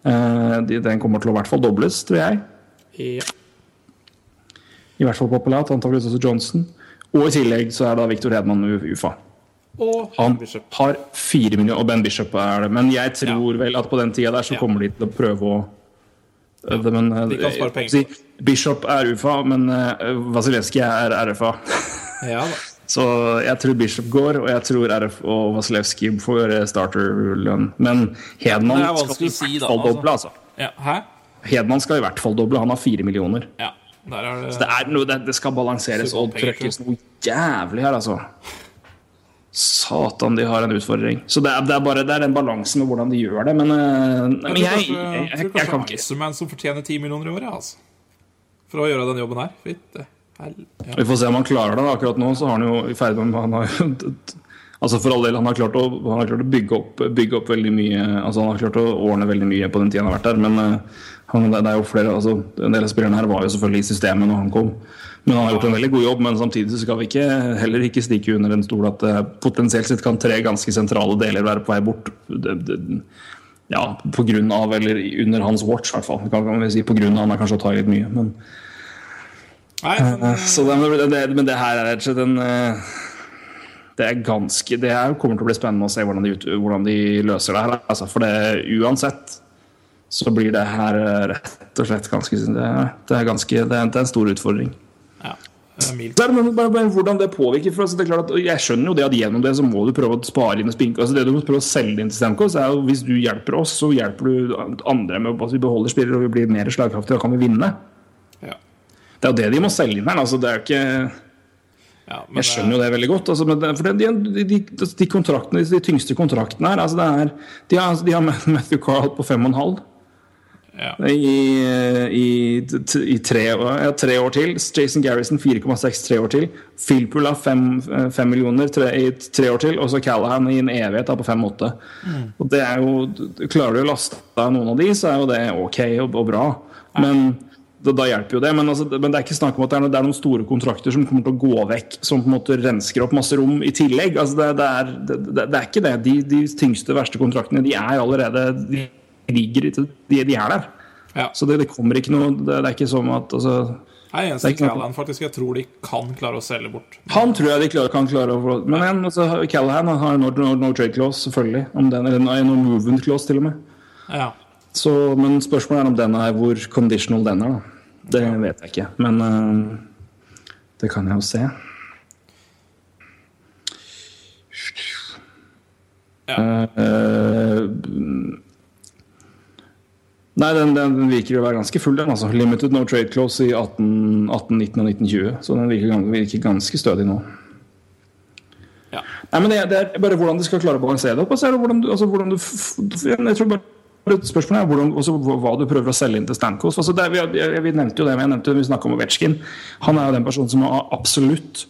Uh, de, den kommer til å i hvert fall dobles, tror jeg. ja. I hvert fall på Palat, antakeligvis også Johnson. Og i tillegg så er da Victor Hedman UFA. Og Han Bishop. har fire millioner, og Ben Bishop er det. Men jeg tror vel at på den tida der så Ja. kommer de til å prøve å øh, det, men, øh, De kan spare penger si, Bishop er UFA, men uh, Vasilevskij er RFA. Ja da. Så jeg tror Bishop går, og jeg tror RF og Vasilevskij får starterlønn. Men Hedman skal i hvert fall altså. doble, altså. Ja. Hedman skal i hvert fall doble. Han har fire millioner. Ja. Der er det, Det, er noe, det, det skal balanseres Så og trøkkes noe jævlig her, altså. Satan, de har en utfordring. Så det er, det er bare det er den balansen med hvordan de gjør det. Men, øh, men jeg, jeg, jeg, jeg, jeg kan ikke Icerman som fortjener 10 millioner i året, altså. For å gjøre den jobben her. Hell- Ja. Vi får se om han klarer det. Akkurat nå så har han jo i ferd med han har, Altså For all del, han har klart å, han har klart å bygge, opp, bygge opp veldig mye Altså Han har klart å ordne veldig mye på den tida han har vært der. Men han, det er jo flere altså En del av spillerne her var jo selvfølgelig i systemet når han kom. Men han har gjort en veldig god jobb. Men samtidig så skal vi ikke, heller ikke stikke under en stol at det potensielt sett kan tre ganske sentrale deler være på vei bort. Det, det, ja, på grunn av, eller under hans watch, i hvert fall. Kan, kan vi si på grunn av han er kanskje å ta i litt mye. men Nei, men, så det, men det, det her er rett og slett en eh, Det er ganske Det kommer til å bli spennende å se hvordan de, hvordan de løser det her. Altså, for det, uansett så blir det her eh, rett og slett ganske Det er, det er, ganske, det er, det er en stor utfordring. ja. eh, men, bare, bare hvordan det påvirker. For altså, det er klart at, jeg skjønner jo det at gjennom det så må du prøve å spare inn og spinke. Altså, det du må prøve å selge inn til Stamkos, er jo hvis du hjelper oss, så hjelper du andre med at vi beholder spillere og vi blir mer slagkraftige. Da kan vi vinne. Ja. Det er jo det de må selge inn her. Altså, det er jo ikke Ja, men, Jeg skjønner jo det veldig godt. Altså, men det, for det, de, de, de, de, kontraktene, de tyngste kontraktene her altså det er, de, har, de har Matthew Carl på fem og en halv. Ja. I, i, i tre, ja, tre, år til. Jason Garrison 4,6 tre år til. Philpula har 5 millioner tre, i tre år til. Og så Callahan i en evighet da, på 5-8. Mm. Og det er jo, Klarer du å laste av noen av de, så er jo det ok og, og bra. Men da, da, hjelper jo det. Men, altså, men, det er ikke snakk om at det er, det er, noen store kontrakter som kommer til å gå vekk, som på en måte rensker opp masse rom i tillegg. Altså, det, det, er, det, er, ikke det. De, de tyngste, verste kontraktene de er allerede de ligger de, de er der. Ja. Så det, det, kommer ikke noe Det, det er ikke sånn at altså, Nei, eneste Callahan faktisk jeg tror de kan klare å selge bort. Han tror jeg de klarer, kan klare å Men igjen, altså, Callahan har no, no, no, trade clause, selvfølgelig. Om den, eller no movement clause, til og med. Ja. Så, men spørsmålet er om den er hvor conditional den er. Da. Det vet jeg ikke. Men uh, det kan jeg jo se. Nei, den, den, virker å være ganske full, den. altså. Limited no trade clause i 18, 18 19 og 1920. Så den virker, virker ganske stødig nå. Ja. Nei, men det, det, er bare hvordan de skal klare å balansere det opp. Altså, hvordan, altså, hvordan du, jeg tror bare Spørsmålet er hvordan, også, hva du prøver å selge inn til Stamkos. Altså, det, vi, jeg, vi, nevnte jo det, jeg nevnte, vi snakka om Ovetsjkin. Han er jo den personen som har absolutt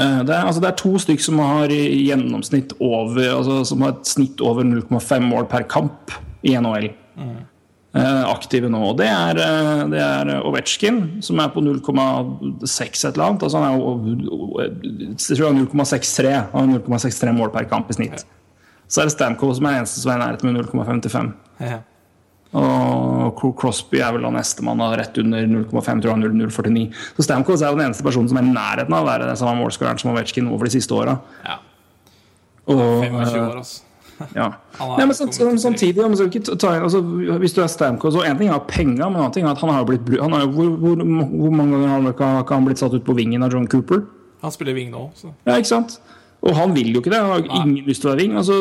eh, det er, altså det er, to stykker som har gjennomsnitt over altså, Som har et snitt over 0,5 mål per kamp i NHL. Mm. Aktive nå. Det er, det er Ovetsjkin, som er på 0,6 et eller annet. Altså han er jo jeg tror han er 0,63 Han har 0,63 mål per kamp i snitt. Så er det Stamco som er eneste som er i nærheten med 0,55. Ja. Og Crosby er vel da nestemann rett under 0,5, tror jeg, 0,49. Så Stamkos er jo den eneste personen som er i nærheten av å være den samme målskåreren som Ovetsjkin over de siste åra. Ja. Og, 25 år, altså. Ja. Nei, men samtidig ta, altså, Hvis du er Stamkos og En ting er penger, men en annen ting er at han har blitt han har, hvor, hvor, hvor, mange ganger har han blitt satt ut på vingen av John Cooper? Han spiller ving nå. Så. Ja, ikke sant? Og han vil jo ikke det. Han har nei. ingen lyst til å være ving. Altså,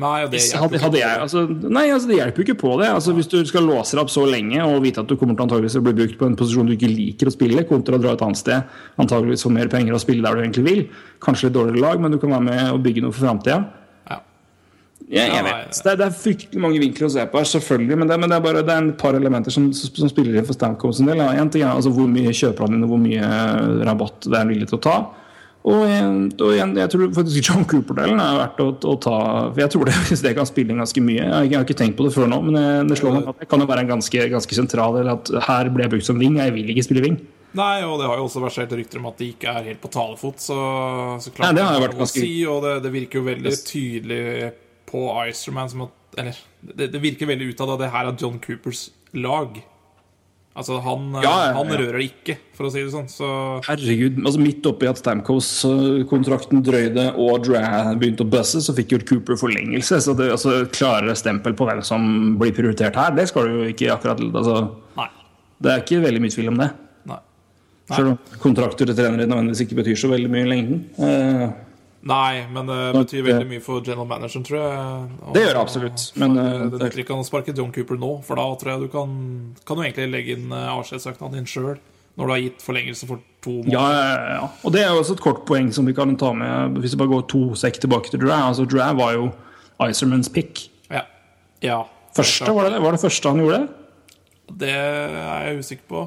nei, det hadde, hadde jeg, altså, nei, altså, det hjelper jo ikke på det. Altså, hvis du skal låse deg opp så lenge og vite at du kommer til antageligvis å bli brukt på en posisjon du ikke liker å spille, kontra å dra et annet sted, antageligvis få mer penger og spille der du egentlig vil, kanskje litt dårligere lag, men du kan være med og bygge noe for framtida. Ja, jeg vet. Det er, det er, fryktelig mange vinkler å se på her, selvfølgelig. Men det, men det, er bare det er en par elementer som, som spiller inn for Stamkos en del. En ting er altså hvor mye kjøper han inn, og hvor mye rabatt det er villig til å ta. Og, og igjen, jeg tror faktisk John Cooper-delen er verdt å, å, ta For jeg tror det, hvis det kan spille inn ganske mye. Jeg, jeg har ikke tenkt på det før nå, men jeg, det slår meg at det kan jo være en ganske, ganske sentral del at her ble jeg brukt som ving, jeg vil ikke spille ving. Nei, og det har jo også versert rykter om at de ikke er helt på talefot, så, så klart Nei, det har jo vært ganske... si, og det, det virker jo veldig tydelig på Icerman som at Eller det, det, virker veldig ut av det, det her er John Coopers lag. Altså, han, ja, ja, ja. han rører det ikke, for å si det sånn. Så... Herregud. altså Midt oppi at Stamkos-kontrakten drøyde og Dra begynte å buzze, så fikk jo Cooper forlengelse. Så det, altså, klarere stempel på hvem som blir prioritert her, det skal du jo ikke akkurat altså, Nei. Det er ikke veldig mye tvil om det. Nei. Nei. Selv om kontrakter til trenere nødvendigvis ikke betyr så veldig mye i lengden. Uh, Nei, men det betyr veldig mye for general manageren, tror jeg. Og, det gjør det absolutt. Men, det nytter ikke å sparke John Cooper nå, for da tror jeg du kan, kan du egentlig legge inn avskjedssøknaden din sjøl. Når du har gitt forlengelse for to måneder. Ja, ja, ja. Og det er jo også et kort poeng som vi kan ta med hvis vi bare går to sekk tilbake til Dray. Altså, Dra var jo Icermans pick. Ja. ja første, var det, var det første han gjorde? Det er jeg usikker på.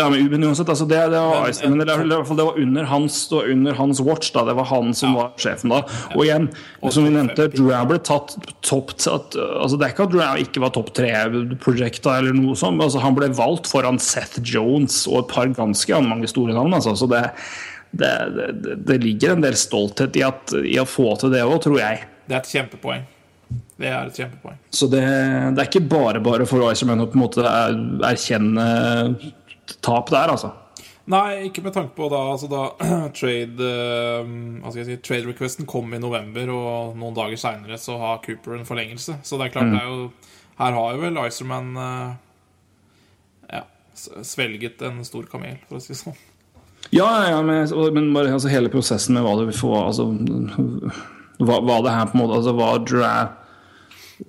Ja, men uansett, altså det, det, var, men, men, det, det, var under hans, under hans watch. da, Det var han som ja. var sjefen da. Og igjen, som vi nevnte, Drow ble tatt topp altså Det er ikke at Drow ikke var topp tre-prosjekta, eller noe sånt. altså Han ble valgt foran Seth Jones og et par ganske mange store navn. altså, så det, det, ligger en del stolthet i, at, i å få til det òg, tror jeg. Det er et kjempepoeng. Det er et kjempepoeng. Så det, det er ikke bare bare for Iceman å på en måte erkjenne tap der, altså. Nei, ikke med tanke på da, altså da trade uh, si, Trade requesten kom i november, og noen dager seinere så har Cooper en forlengelse. Så det er klart, mm. det er jo Her har jo vel Iserman uh, ja, svelget en stor kamel, for å si det sånn. Ja, ja, men, men bare altså, hele prosessen med hva du vil få altså, hva, hva det her på en måte Altså hva dra,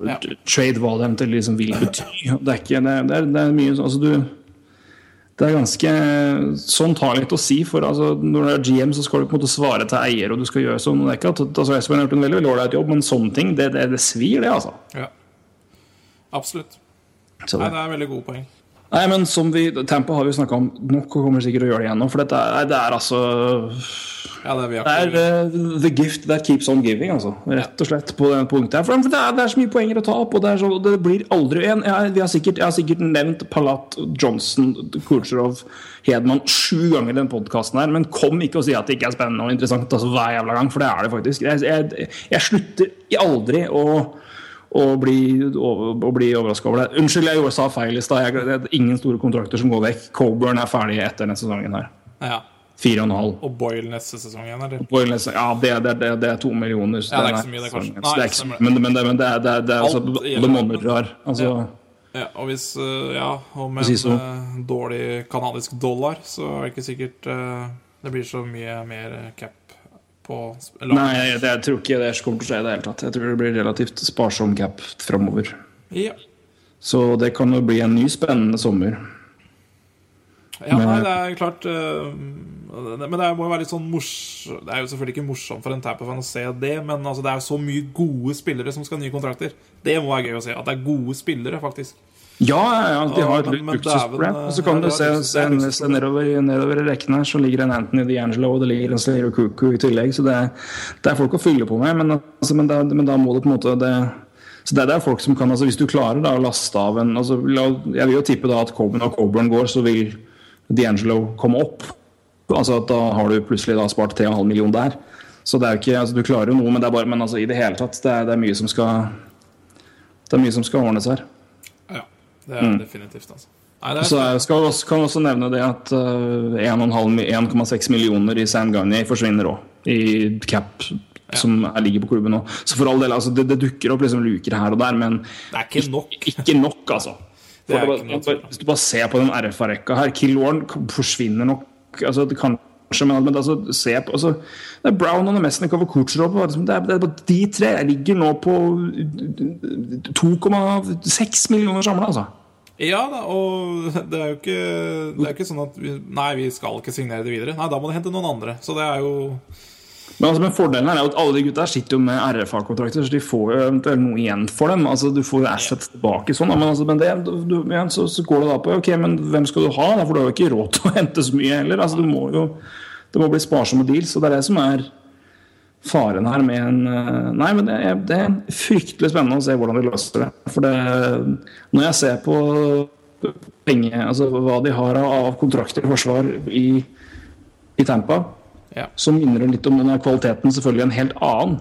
Ja. trade hva det eventuelt liksom vil bety. Det er ikke det det er, det er mye altså, du, Det er ganske Sånn tar litt å si. For altså, når du er GM, så skal du på en måte svare til eier, og du skal gjøre sånn. Det er ikke at altså, Espen har gjort en veldig veldig ålreit jobb, men sånne ting, det, det, det svir, det, altså. Ja. Absolutt. Så Nei, det. det er veldig gode poeng. Nei, men som vi, Tampa har vi snakka om nok, og kommer sikkert å gjøre det igjen nå. For dette er, det er altså Ja, det er Det er eh, the gift that keeps on giving, altså. Rett og slett på det punktet her. For det er, det er så mye poenger å ta opp, og det, er så, det blir aldri en jeg, vi har sikkert, jeg har sikkert nevnt Palat, Johnson, Kucherov, Hedman sju ganger i den podkasten her, men kom ikke og si at det ikke er spennende og interessant altså, hver jævla gang, for det er det faktisk. Jeg, jeg, jeg slutter aldri å å bli, å bli overraska over det. Unnskyld, jeg gjorde sa feil i stad. Det er ingen store kontrakter som går vekk. Coburn er ferdig etter denne sesongen her. Ja. Fire og en halv. Og Boyle neste sesong igjen, eller? Boilers, ja, det, det, det, det er to millioner. Ja, det er ikke så mye, det, kanskje. Nei, det er men, men, det, men det er, det er, det er altså, Alt alle monner drar. Altså, Ja. Ja, og hvis øh, Ja, og med en uh, dårlig kanadisk dollar, så er det ikke sikkert uh, det blir så mye mer cap på lag. Nei, jeg, jeg tror ikke det kommer til å skje i det hele tatt. Jeg tror det blir relativt sparsom cap framover. Ja. Så det kan jo bli en ny spennende sommer. Ja, nei, det er klart øh, Men det må jo være litt sånn mors... Det er jo selvfølgelig ikke morsomt for en Tapper-fan å se det, men altså, det er jo så mye gode spillere som skal ha nye kontrakter. Det må være gøy å se. At det er gode spillere, faktisk. Ja, ja, de har et dæven, Og så kan du se, se, se nedover, nedover i rekkene så ligger en Anthony D'Angelo og det ligger en Slayer Cuckoo i tillegg. Så det, det er folk å fylle på med, men, altså, men, da, men da må det på en måte det, så det, det er folk som kan, altså Hvis du klarer da å laste av en altså, Jeg vil jo tippe da at Coburn og Coburn går, så vil D'Angelo komme opp. Altså at Da har du plutselig da spart 3,5 millioner der. Så det er jo ikke, altså Du klarer jo noe, men det er bare, men altså i det hele tatt, det er, det er mye som skal Det er mye som skal ordnes her. Ja, det er definitivt, altså. Nei, det er Så jeg skal også, kan også nevne det at uh, 1,6 millioner i San Gagne forsvinner òg. I cap som er, ligger på klubben nå. Så for all del, altså, det, det dukker opp liksom luker her og der, men Det er ikke nok. ikke nok, altså. Det er ikke noe tvil hvis du bare ser på den RFA-rekka her Killorn forsvinner nok altså, det Kanskje, men, men altså, se på altså, Det er Brown og Nemesnikov og Kucherov. Det er, det er bare de tre jeg ligger nå på 2,6 millioner samla, altså. Ja da, og det er jo ikke, det er ikke sånn at vi, Nei, vi skal ikke signere det videre. Nei, da må du hente noen andre. Så det er jo Men, altså, men fordelen er jo at alle de gutta sitter jo med RFA-kontrakter, så de får jo eventuelt noe igjen for dem. Altså, du får jo assets tilbake sånn, men, altså, men det, du, igjen, så, så går det da på Ok, men hvem skal du ha? For du har jo ikke råd til å hente så mye heller. Altså, du må jo Det må bli sparsomme deals, og det er det som er faren her med en eh, Nei, men det er, det er fryktelig spennende å se hvordan de løser det. For det Når jeg ser på penger, altså hva de har av, av kontrakter i forsvar i, i Tampa, Ja. så minner det litt om den kvaliteten selvfølgelig en helt annen.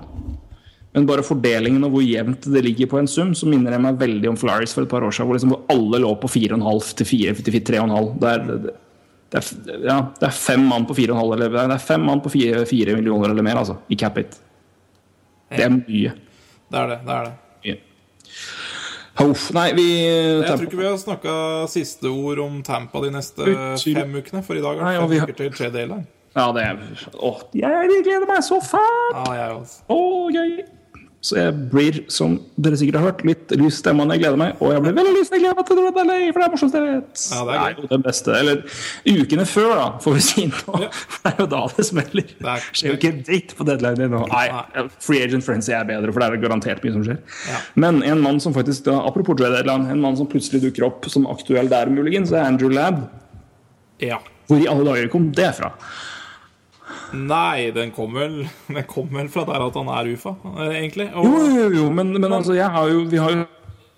Men bare fordelingen og hvor jevnt det ligger på en sum, så minner jeg meg veldig om Flyers for et par år siden, hvor, liksom, hvor alle lå på 4,5 til 4 til 3,5. Det er, ja, det er fem mann på 4,5 eller det er fem mann på 4, 4 millioner eller mer, altså, i cap it. Det er mye. Det er det. det er det. Uff, nei, vi Jeg tror ikke vi har snakka siste ord om Tampa de neste Utsyn- fem ukene, for i dag er det vi fem uker til trade deadline. Ja, det er Å, jeg gleder meg så fælt! Ja, jeg også. Å, gøy! Så jeg blir, som dere sikkert har hørt, litt lys i stemmen. Jeg gleder meg. Og jeg blir veldig lyst Jeg gleder glede meg til Red LA, for det er morsomst jeg vet. Ja, det er jo det beste. Eller ukene før, da, får vi si nå. Ja. Det er jo da det smeller. Det er- skjer jo ikke dritt på deadline nå. Nei, Free Agent Frenzy er bedre, for det er garantert mye som skjer. Ja. Men en mann som faktisk, da, apropos trade deadline, en mann som plutselig dukker opp som aktuell der, muligens, er Andrew Ladd. Ja. Hvor i alle dager kom det fra? Nei, den kom vel, den kom vel fra der at han er UFA, eh, egentlig. Og, Jo, jo, jo, men, men altså, jeg har jo, vi har jo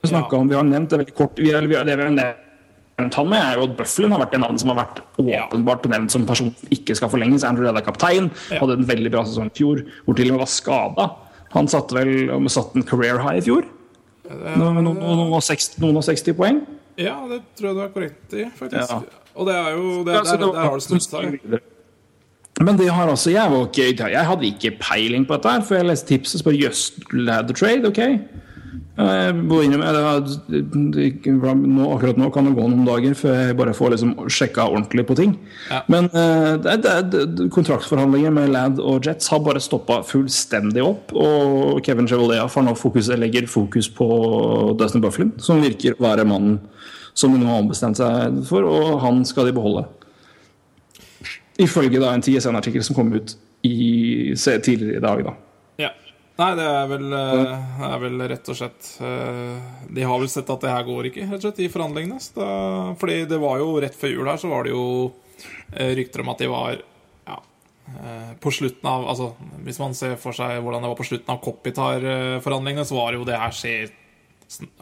snakka Ja. om Vi har nevnt det veldig kort. Vi har, vi har, det vi har nevnt han med, er jo at Bufflin har vært en annen som har vært åpenbart nevnt som person som ikke skal forlenges. Andrew Redda kaptein. Ja. Hadde en veldig bra sesong i fjor, hvor til og med var skada. Han satte vel satt en career high i fjor. Noen, noen, noen, og 60, noen og 60 poeng. Ja, det tror jeg du er korrekt i, faktisk. Ja. Og det er jo det, Ja, der, det var- der har det snudd seg. Men det har altså, jeg, var ikke, jeg hadde ikke peiling på dette, her, for jeg leste tipset. Bare jøss, the trade, ok? Nå, akkurat nå kan det gå noen dager før jeg bare får liksom sjekka ordentlig på ting. Ja. Men eh, det, det, er- kontraktsforhandlinger med Lad og Jets har bare stoppa fullstendig opp. Og Kevin Chevalier får nå fokus, legger fokus på Dustin Bufflin, som virker å være mannen som de nå har ombestemt seg for, og han skal de beholde. Ifølge da en TSN-artikkel som kom ut i, tidligere i dag. da. Ja. Nei, det er vel, eh, er vel rett og slett eh, De har vel sett at det her går ikke, rett og slett, i forhandlingene. Så da, fordi det var jo rett før jul her, så var det jo eh, rykter om at de var ja, på slutten av Altså, hvis man ser for seg hvordan det var på slutten av Copytar-forhandlingene, så var det jo det her skjer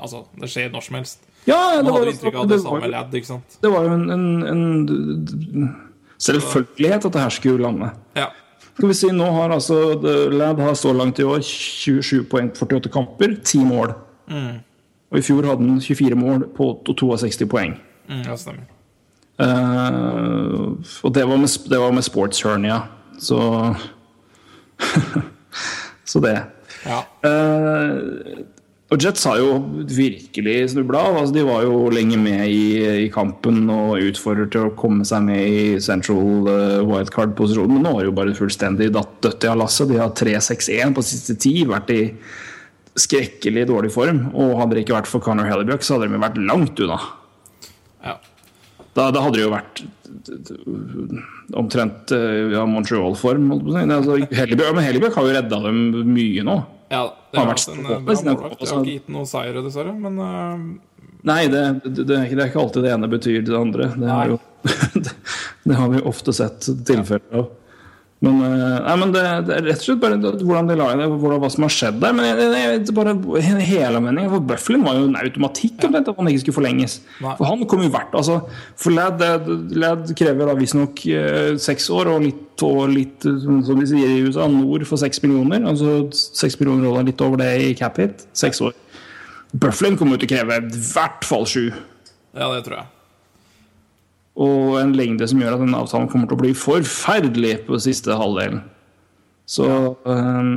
Altså, det skjer når som helst. Ja, det Man var, hadde inntrykk av det det samme med ikke sant? det var jo en, en, en selvfølgelighet at det her skulle lande. Ja. Skal vi si, nå har altså Ladd Lad har så langt i år 27 poeng på 48 kamper, 10 mål. Og i fjor hadde han 24 mål på 62 poeng. Mm, ja, stemmer. Uh, og det var med, det var med sports hernia, så Så det. Ja. Eh, og Jets har jo virkelig snubla. Altså, de var jo lenge med i, i kampen og utfordret til å komme seg med i central uh, wildcard-posisjonen. Men nå har de jo bare fullstendig datt dødt i lasset. De har 3-6-1 på siste ti. Vært i skrekkelig dårlig form. Og hadde det ikke vært for Conor Hellebuck, så hadde de vært langt unna. ja. Da, da hadde det jo vært omtrent uh, ja, Montreal-form. Altså, Hellebuck, men Hellebuck har jo redda dem mye nå. Ja det Har har vært vært en eh, bra målvakt. Altså. har ikke gitt noen seire, dessverre, men uh... Nei, det, det, det, er ikke, det alltid det ene betyr det andre. Det, jo, det har vi ofte sett tilfeller av. Men, eh, nei, men det, det er rett og slett bare hvordan de lager det, hvordan, hva som har skjedd der. Men jeg, jeg, bare hele meningen, for Bufflin var jo en automatikk omtrent at han ikke skulle forlenges. Nei. For han kom jo hvert altså, For Lad, Lad krever da visstnok eh, seks år og litt, og litt som som de sier i USA, nord for seks millioner. Altså seks millioner dollar, litt over det i cap hit. Seks år. Bufflin kommer jo til å kreve i hvert fall sju. ja, det tror jeg. Og en lengde som gjør at den avtalen kommer til å bli forferdelig på siste halvdelen. Så ehm,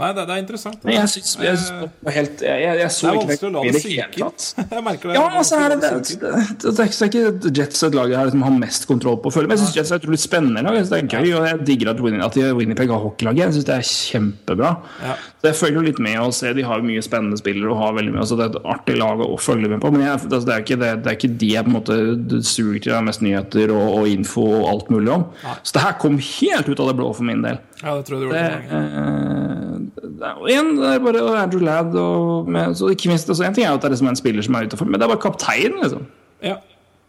Nei, det, det er interessant. Nei, jeg syns jeg, syns det helt Jeg, jeg, jeg så Det ikke la i det hele tatt. Jeg merker det. Ja, altså er det, det, det, er ikke- Jets et lag her liksom, har mest kontroll på. føler jeg. Men jeg syns Jets er utrolig spennende lag. Jeg Det er gøy, og jeg digger at, Winni- at Winnipeg har hockeylaget. Jeg syns det er kjempebra. Ja. Så jeg følger jo litt med og ser De har mye spennende spillere og har veldig mye, altså det er et artig lag å følge med på. Men jeg, altså det, er ikke det, det er ikke de jeg på en måte suger til deg mest nyheter og, og info og alt mulig om. Så det her kom helt ut av det blå for min del. Ja, det tror jeg Det, eh, det er, og igjen, det er bare Andrew Ladd og med, så ikke minst, altså, En ting er at det er liksom en spiller som er utenfor, men det er bare kapteinen, liksom. Ja.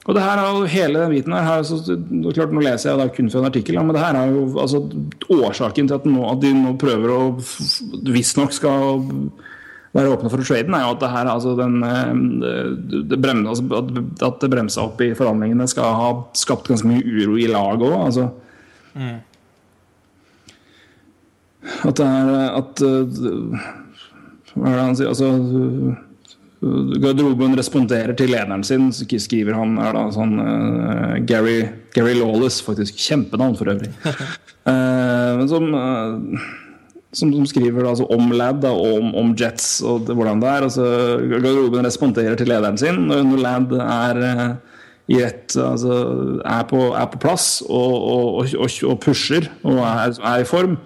Og det her er hele den biten her, her så, det klart Nå leser jeg da kun fra en artikkel, men det her er jo altså, årsaken til at, nå, at de nå prøver å visstnok skal være åpne for å trade er jo at det her altså den, eh, det, det brem, altså, at, det bremsa opp i forhandlingene skal ha skapt ganske mye uro i laget òg. Altså. At det er at eh, Hva er det han sier? Altså eh, Garderoben responderer til lederen sin, skriver han er da sånn uh, Gary, Gary Lawless, faktisk. Kjempenavn for øvrig. uh, men som, uh, som, som skriver da, altså, om Lad da, og om, om Jets og det, hvordan det er. Altså, garderoben responderer til lederen sin når når Lad er eh, i rett altså, er, på, er på plass og, og, og, og pusher og er, er i form.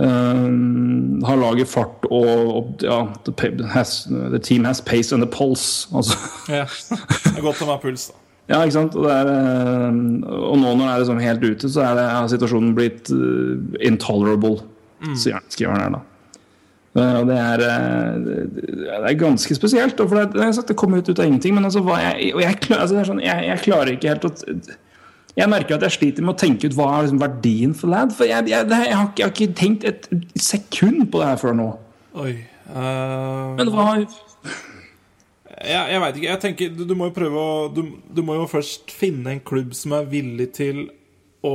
Uh, har laget fart og, og ja, the, has, the team has pace and the pulse. Altså. ja. Det er godt å ha puls, da. Ja, ikke sant? Og, det er, eh, og nå når det er liksom helt ute, så er det, har situasjonen blitt uh, intolerable, mm. skriver han her da. Uh, det er, det er ganske spesielt. For det, det, det kom ut ut av ingenting, men altså, jeg, jeg, altså, det sånn, jeg, jeg klarer ikke helt å Jeg merker at jeg sliter med å tenke ut hva er liksom verdien for Lad. For jeg, jeg, jeg, har, ikke- jeg har ikke tenkt et sekund på det her før nå. Oi. Uh, Men hva jeg, jeg veit ikke. Jeg tenker du, du må jo prøve å du, du må jo først finne en klubb som er villig til å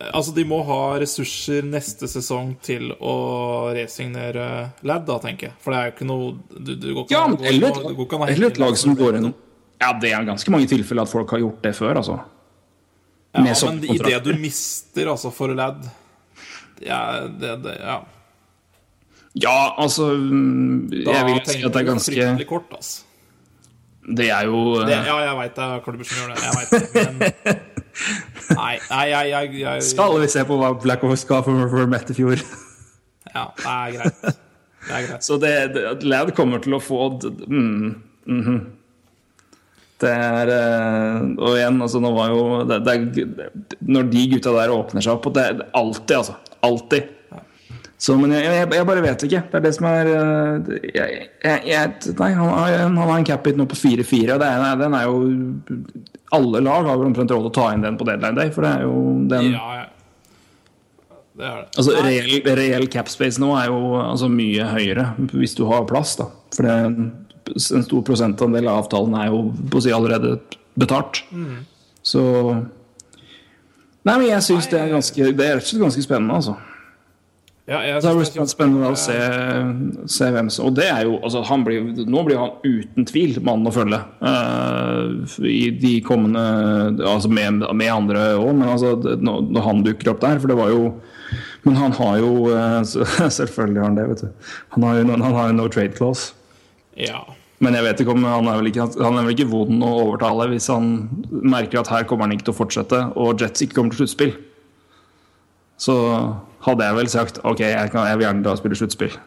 Altså, de må ha ressurser neste sesong til å resignere Lad, da, tenker jeg. For det er jo ikke noe du, du går ikke Ja, an å eller et lag som går gjennom Ja, det er ganske mange tilfeller at folk har gjort det før, altså. Ja, men i det du mister, altså, for Lad ja, det, det, ja. Ja, altså mm, Jeg vil si at det er ganske fryktelig kort, altså. Det er jo Det, eh, ja, jeg veit det er klubber som gjør det. Jeg vet det. Men Nei, nei jeg, jeg, jeg Skal vi se på hva Blackhawks ga for, for Met i fjor? Ja, det er greit. Det er greit. Så det, det, Lad kommer til å få mm, mm, mhm. Det er eh, Og igjen, altså, nå var jo det, det Når de gutta der åpner seg opp og det er alltid, altså. Alltid. Så, men jeg, jeg, jeg bare vet ikke. Det er det som er eh, jeg, Nei, han har, han har en cap-hit nå på 4-4, og det er, den er jo Alle lag har vel omtrent råd til å ta inn den på deadline day, for det er jo den Ja, ja. Det er det. Altså, reell, reell capspace nå er jo altså, mye høyere hvis du har plass. da For det, en stor prosentandel av avtalen er jo på å si allerede betalt. Så Nei, men jeg syns det er ganske Det er rett og slett ganske spennende, altså. ja, Det er jo spennende å se, se hvem som Og det er jo altså, han blir, Nå blir han uten tvil mannen å følge uh, i de kommende Altså med, med andre òg, men altså, når han dukker opp der For det var jo Men han har jo eh, Selvfølgelig har han det, vet du. Han har jo han har jo no trade clause. Ja. Men jeg vet ikke om han er vel ikke, han er vel ikke vond å overtale hvis han merker at her kommer han ikke til å fortsette, og Jets ikke kommer til sluttspill. Så hadde jeg vel sagt ok, jeg, kan, jeg vil gjerne da spille sluttspill.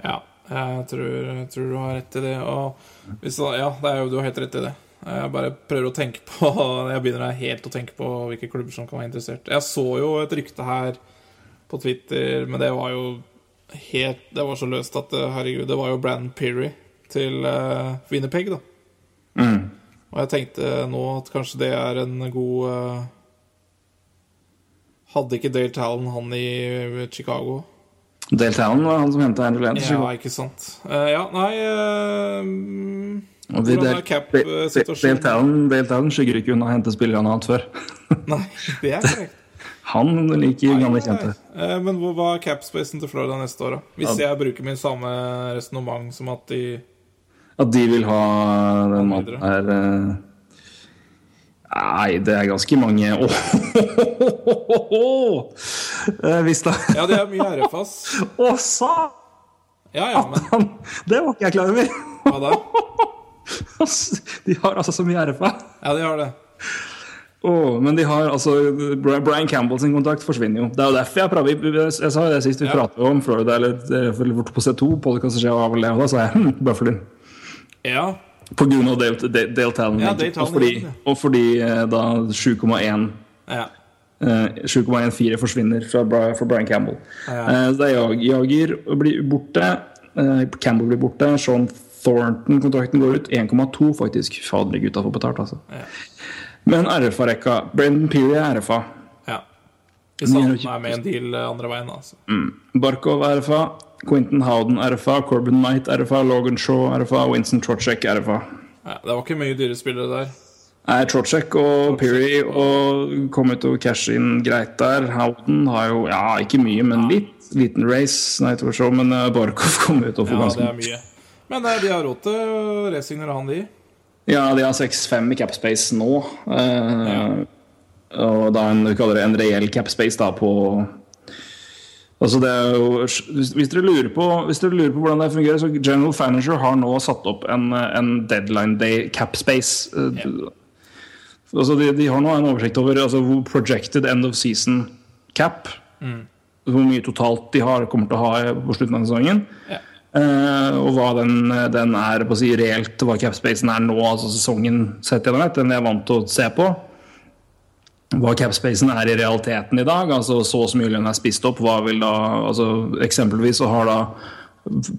Ja, jeg tror, jeg tror du har rett i det. Og hvis, ja, det er jo, du har helt rett i det. Jeg bare prøver å tenke på Jeg begynner helt å tenke på hvilke klubber som kan være interessert. Jeg så jo et rykte her på Twitter, men det var jo helt Det var så løst at eh, herregud, det var jo Brandon Peary til uh, Winnerpeg, da. Og jeg tenkte nå at kanskje det er en god uh, Hadde ikke Dale Talon han i Chicago? Dale Talon var han som henta Andrew Land. Ja, ikke sant. Uh, ja, nei eh, mm, de Hvordan er cap-situasjonen? Dale Talon, skygger ikke unna å hente spillere han har hatt før. Nei, det er korrekt. Han liker gamle kjente. Nei, eh, Men hva var cap-spacen til Florida neste år, da? Hvis jeg bruker min samme resonnement som at de At de vil ha den mannen her eh, Nei, det er ganske mange Åh! oh, Hvis da Ja, det er mye RFAs. Å, sa Ja, ja, men! Det var ikke jeg klar over. hva da? De har altså så mye RFA. Ja, de har det. Oh, men de har altså Brian Campbell sin kontakt forsvinner jo. Det er jo derfor jeg prater vi- Jeg, jeg sa det sist vi Ja. pratet om Florida, eller, eller på C2, podkastet skjer det, og da sa jeg hm, Buffalo. Ja. På grunn av Dale, Dale, Dale Talon. Ja. Dale Talon, og fordi, og fordi eh, da 7,1 ja. eh, 7,14 forsvinner fra, fra Brian Campbell. Ja. Eh, så det er Jager Jager blir borte. eh, Campbell blir borte. Sean Thornton-kontrakten går ut. 1,2 faktisk. Fader, gutta får betalt, altså. Ja. Men RFA-rekka. Brendan Peary er RFA. ja. Hvis han er med en deal eh, andre veien, altså. Barkov RFA. Quentin Howden RFA. Corbin Knight RFA. Logan Shaw RFA. Winston Trotchek RFA. Ja, det var ikke mye dyre spillere der. Nei, Trotchek og Peary og kom ut og cashe inn greit der. Howden har jo ja, ikke mye, men litt. Liten race, Night War Show, men eh, Barkov kom ut og får Ja, ganske er mye. Men de har råd til racing når han, de. Ja, de har 6-5 i capspace nå. Eh, Ja. Og da en, det en reell capspace da på Altså det jo, hvis, dere lurer på, hvis dere lurer på hvordan det fungerer, så General Manager har nå satt opp en, en deadline day capspace. Yeah. Altså de, de har nå en oversikt over altså, projected end of season cap. Hvor mye totalt de har, kommer til å ha på slutten av sesongen. Yeah. Eh, og hva den, den er på å si reelt, hva capspacen er nå, altså sesongen sett gjennom ett, den jeg er vant til å se på. Hva capspacen er i realiteten i dag, altså så og så mye lønn er spist opp. Hva vil da, altså Eksempelvis så har da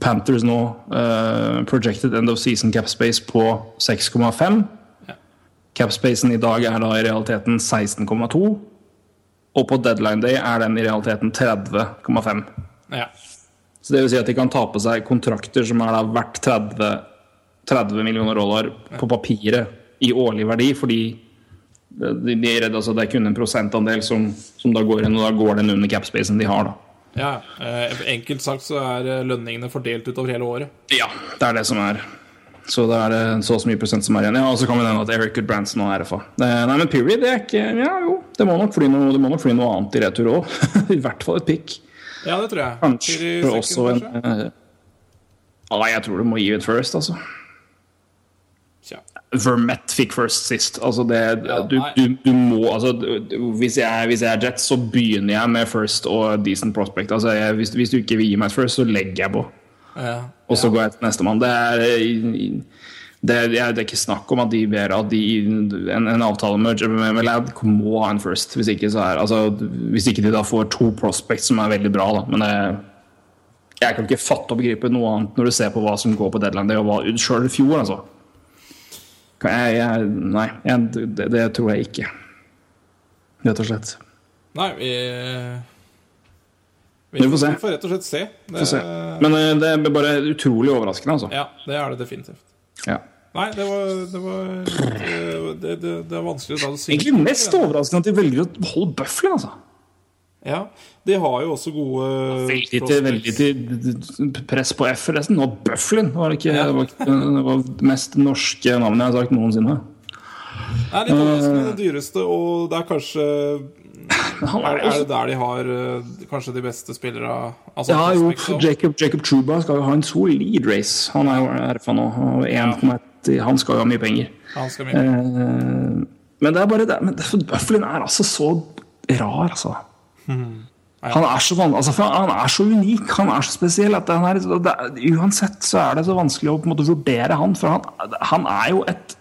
Panthers nå uh, projected end of season capspace på 6,5. Capspacen i dag er da i realiteten 16,2. Og på deadline day er den i realiteten 30,5. Ja. Så det vil si at de kan ta på seg kontrakter som er da verdt 30, 30 millioner dollar på papiret i årlig verdi, fordi de, de er redd, altså det er kun en prosentandel som, som da går inn, og da går den under capspacen de har. da. ja. Eh, enkelt sagt så er eh, lønningene fordelt utover hele året. Ja, det er det som er. Så det er så og så mye prosent som er igjen. Ja, Og så kan vi nevne at Eric Goodbranson og RFA. Nei, men Peary, det er ikke Ja, jo, det må nok fly noe, det må nok fly noe annet i retur òg. I hvert fall et pick. Ja, det tror jeg. Kanskje Kanskje også en eh, Ja, jeg tror du må gi ut first, altså. Vermette fikk first sist. Altså det, du, du, du må altså, hvis, jeg, hvis jeg er Jets, så begynner jeg med first og decent prospect. Altså jeg, hvis, hvis du ikke vil gi meg et first, så legger jeg på. Ja. Og så går jeg til nestemann. Det det, det er ikke snakk om at de ber at de, en, en avtale med, med, med Lad må ha en first. Hvis ikke, så er, altså, hvis ikke de da får to prospects som er veldig bra, da. Men det, jeg kan ikke fatte og begripe noe annet når du ser på hva som går på deadline. Det var sjøl i fjor, altså. Jeg, jeg, nei, jeg, det, det tror jeg ikke. Rett og slett. Nei, vi vi, Vi får se. Vi får rett og slett se. Det, se. Men eh, det er bare utrolig overraskende, altså. Ja, det er det definitivt. Ja. Nei, det var Det, var, det, det, det, det er vanskelig å si. Egentlig mest overraskende at de velger å beholde Bufflin, altså. Ja, de har jo også gode Veldig til, veldig til press på F, forresten. Og Bufflin var det ikke Ja. det var, ikke, det var mest norske navnet jeg har sagt noensinne. Det er litt overraskende det dyreste, og det er kanskje Er, er det der de har eh, kanskje de beste spillere altså ja, jo. Jacob, Jacob Truba skal jo ha en solid race. Han er jo RFA nå. og 1,1 Han skal jo ha mye penger. Han skal mye. Eh, men det er bare det men Bufflin er altså så rar, altså. Han er så, altså, han er så unik, han er så spesiell at han er, det uansett så er det så vanskelig å på en måte vurdere han. For han, han er jo et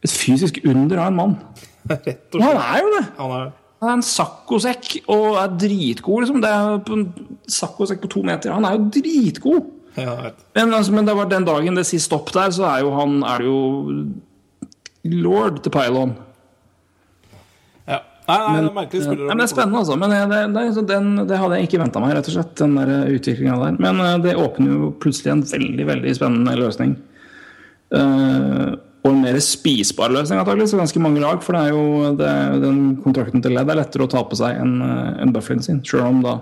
et fysisk under av en mann. Rett Og slett. han er jo det! Han er Han er en saccosekk og er dritgod. Liksom. Det er på en saccosekk på to meter. Han er jo dritgod! ja. Men, altså, men det var den dagen det sier stopp der, så er jo han er det jo lord til pylon. Ja. Nei, nei, Men, det er ja, men det er spennende, altså. Men det, det, så den, det hadde jeg ikke venta meg, rett og slett. Den der utviklinga der. Men eh, det åpner jo plutselig en veldig, veldig spennende løsning. Uh, og en mer spisbar løsning, antakelig, så ganske mange lag. For det er jo det, den kontrakten til Ledd er lettere å ta på seg enn en Bufflin sin. Sjøl om da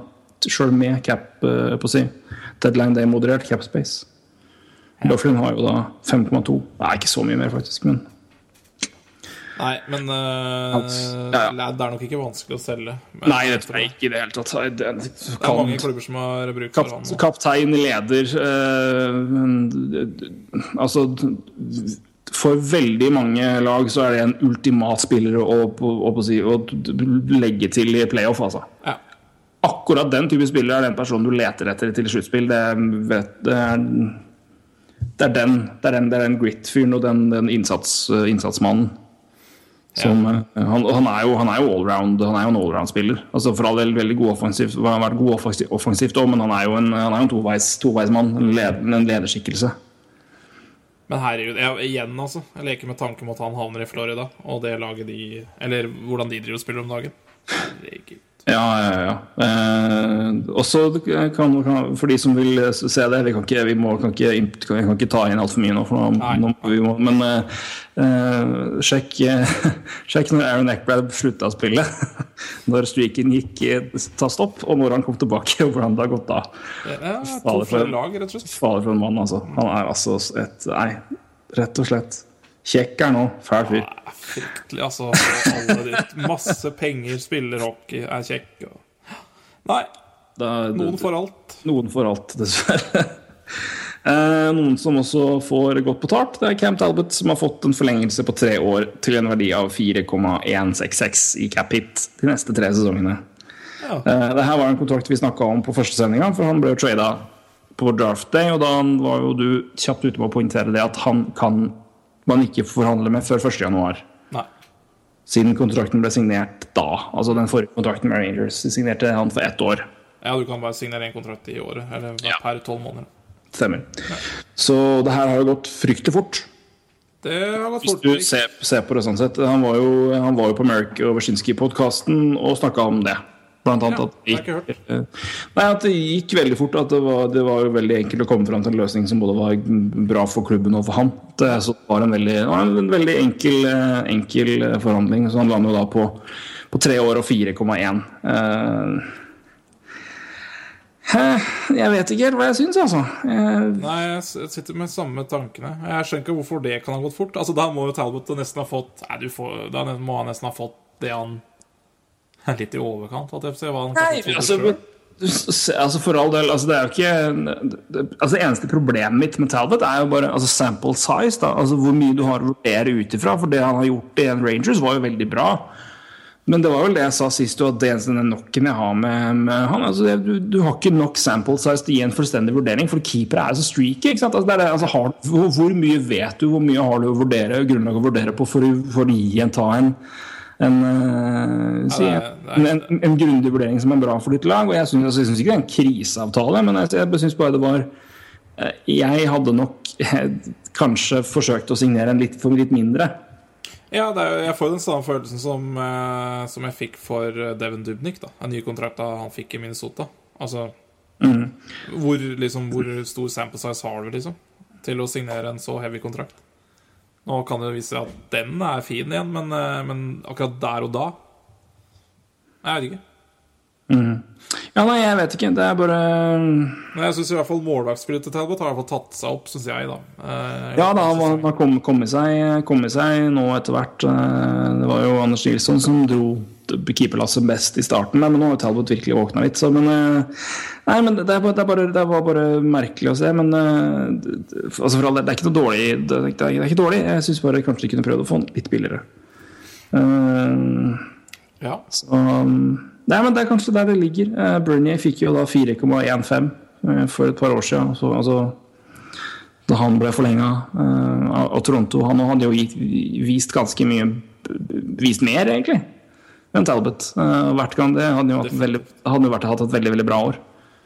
Sjøl med cap uh, på si. Deadline day moderert cap space. Bufflin har jo da 5,2. Nei, ikke så mye mer, faktisk, men Nei, men uh, Ja, ja. Ladd er nok ikke vanskelig å selge. Men Nei, det tror jeg ikke i det hele tatt. Det, det, Det er mange klubber som har bruk for Kap, han. kaptein, leder uh, men, Altså For veldig mange lag så er det en ultimat spiller å, å, å, å, si, å legge til i playoff, altså. Ja. Akkurat den type spiller er den personen du leter etter til sluttspill. Det, er- det, er, det er den er den, er den grit-fyren og den, den innsats, innsatsmannen. Som, ja. han, han er jo, han er jo allround Han er jo en allround-spiller. Altså For all del veldig god offensivt, han har vært god offensivt, offensivt også, men han er jo en, han er jo en toveis, toveismann. En, leder, en lederskikkelse. Men herregud, jeg, igjen, altså. Jeg leker med tanken om at han havner i Florida, og det laget de Eller hvordan de driver og spiller om dagen. Herregud. Ja, ja, ja. Eh, også kan, kan, for de som vil se det Vi kan ikke, vi må, kan ikke, vi kan ikke ta inn altfor mye nå, for nå, nå vi må, men eh, eh, sjekk, sjekk når Aaron Eckbrad slutta å spille. Når streaken gikk eh, ta stopp, og når han kom tilbake, og hvordan det har gått da. Fader, for- for en mann, altså. Han er altså et Nei, rett og slett. Kjekk er nå. Fæl fyr. Er fryktelig, altså. Alle ditt. Masse penger, spiller hockey, er kjekk og Nei, Da, noen får alt. Noen får alt, dessverre. Eh, Noen som også får godt betalt, det er Cam Talbot, som har fått en forlengelse på tre år til en verdi av 4,166 i cap hit de neste tre sesongene. Ja. Eh, Det her var en kontrakt vi snakka om på første sendinga, for han ble jo trada på draft day, og da var jo du kjapt ute med å poengtere det at han kan man ikke forhandle med før 1.1. Nei. Siden kontrakten ble signert da. Altså den forrige kontrakten med Rangers. De signerte han for ett år. Ja, du kan bare signere én kontrakt i året. Eller per tolv måneder. Stemmer. Så det her har jo gått fryktelig fort. Det har gått Hvis du ser, ser på det sånn sett. Han var jo, han var jo på Merrick og Wersinski-podkasten og snakka om det. Blant annet at, det gikk, nei, at det gikk veldig fort. At det var, det var veldig enkelt å komme fram til en løsning som både var bra for klubben og for han. Det, så det var en veldig, en veldig enkel, eh, enkel forhandling. Så han landet jo da på, på tre år og 4,1. Eh, jeg vet ikke helt hva jeg syns, altså. Jeg... Nei, jeg sitter med samme tankene. Jeg skjønner ikke hvorfor det kan ha gått fort. Altså, Da må jo Talbot nesten ha fått Nei, du får, da må han nesten ha fått det han litt i overkant. At jeg ser hva han Nei, altså, altså For all del, altså det er jo ikke det- Altså Det eneste problemet mitt med Talbot er jo bare altså sample size. da Altså Hvor mye du har å vurdere ut ifra. For det han har gjort i en Rangers, var jo veldig bra. Men det var vel det jeg sa sist, at det eneste den knocken jeg har med, med han altså det, du, du har ikke nok sample size til å gi en fullstendig vurdering, for keepere er så streaky. ikke sant? Altså det er, det- altså har, hvor, hvor mye vet du, hvor mye har du å vurdere, grunnlag å vurdere på for, for å gi en, ta en en, uh, er- en, en, en grundig vurdering som er bra for ditt lag. Og jeg syns, ikke det er en kriseavtale, men jeg, jeg syns bare det var uh, Jeg hadde nok eh, kanskje forsøkt å signere en litt for litt mindre. Ja, er, jeg får den samme følelsen som, som jeg fikk for Devon Devin Dubnik. da En ny kontrakt da han fikk i Minnesota. Altså hvor, liksom, hvor stor sample size har du liksom til å signere en så heavy kontrakt? Nå kan det vise seg at den er fin igjen, men, eh, men akkurat der og da Jeg vet ikke. Ja, nei, jeg vet ikke. Det er bare Men jeg syns i hvert fall målvaktsspillet til Talbot har i hvert fall tatt seg opp, syns jeg. da Eh, Ja da, han har- kommet, seg, kom seg nå etter hvert. Eh, Det var jo Anders Nilsson som dro keeperlasset best i starten, men nå har jo Talbot virkelig våkna litt. Så, men, eh, nei, men det, det, bare, det var bare merkelig å se. Men eh, altså for all del, det er ikke noe dårlig. Det, er- det er, ikke dårlig. Jeg syns bare kanskje de kunne prøvd å få den litt billigere. Uh, Ja. så, um, nei, men det er kanskje der det ligger. Uh, Bernier fikk jo da 4,15 uh, for et par år siden. Så, altså, da han ble forlenga uh, av Toronto. Han hadde jo vist ganske mye Vist mer, egentlig, enn Talbot. Uh, hvert gang det hadde jo, hatt veldig, hadde jo vært, hatt et veldig veldig bra år.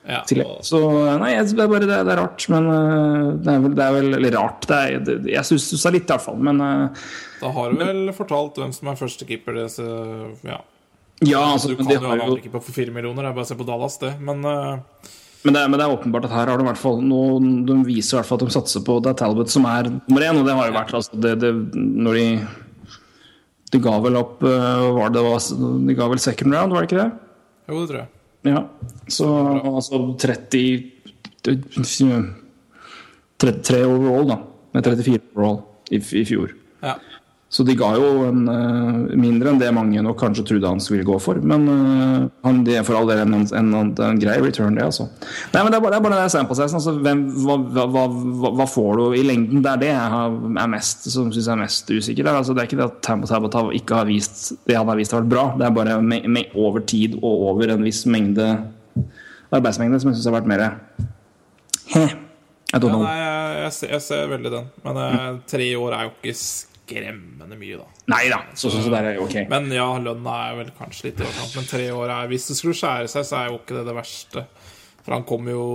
ja. Og- så nei, jeg- det er bare det, det er rart. Men uh, det er vel, det er vel Eller rart. Det er, det, jeg syns litt, i hvert fall. Men Da har du vel fortalt hvem som er førstekeeper. det, så- Ja. ja, altså, Du kan jo ha en andrekeeper for fire millioner. Det er bare å se på Dallas, det. Men uh... Men det, men det er åpenbart at her har de i hvert fall De viser i hvert fall at de satser på det er Talbot som er nummer én, og det har jo vært altså, det, det, Når de De ga vel opp øh, var det, var, De ga vel second round, var det ikke det? jo, det tror jeg. Ja. Så altså 30 33 overall, da. Med 34 overall i, i fjor. Ja. Så de ga jo en, eh, mindre enn det mange nok kanskje trodde han skulle gå for. Men eh, han, det er for all del en, en, en, grei return, det, altså. Nei, men Det er bare, det er bare det sample size. Altså, hva, hva, hva, hva- får du i lengden? Det er det jeg har, er mest, som syns er mest usikker. Det er, altså, det er ikke det at Tambo Tabot ikke har vist det han har vist har vært bra. Det er bare me, me, over tid og over en viss mengde arbeidsmengde som jeg syns har vært mer Heh. I don't Ja, nei, jeg, jeg, ser, jeg ser veldig den. Men mm. tre år er jo ikke skremmende mye, da. Nei da, så, så, så der er ok. Men ja, lønna er vel kanskje litt i overkant. Men tre år er Hvis det skulle skjære seg, så er jo ikke det det verste. For han kommer jo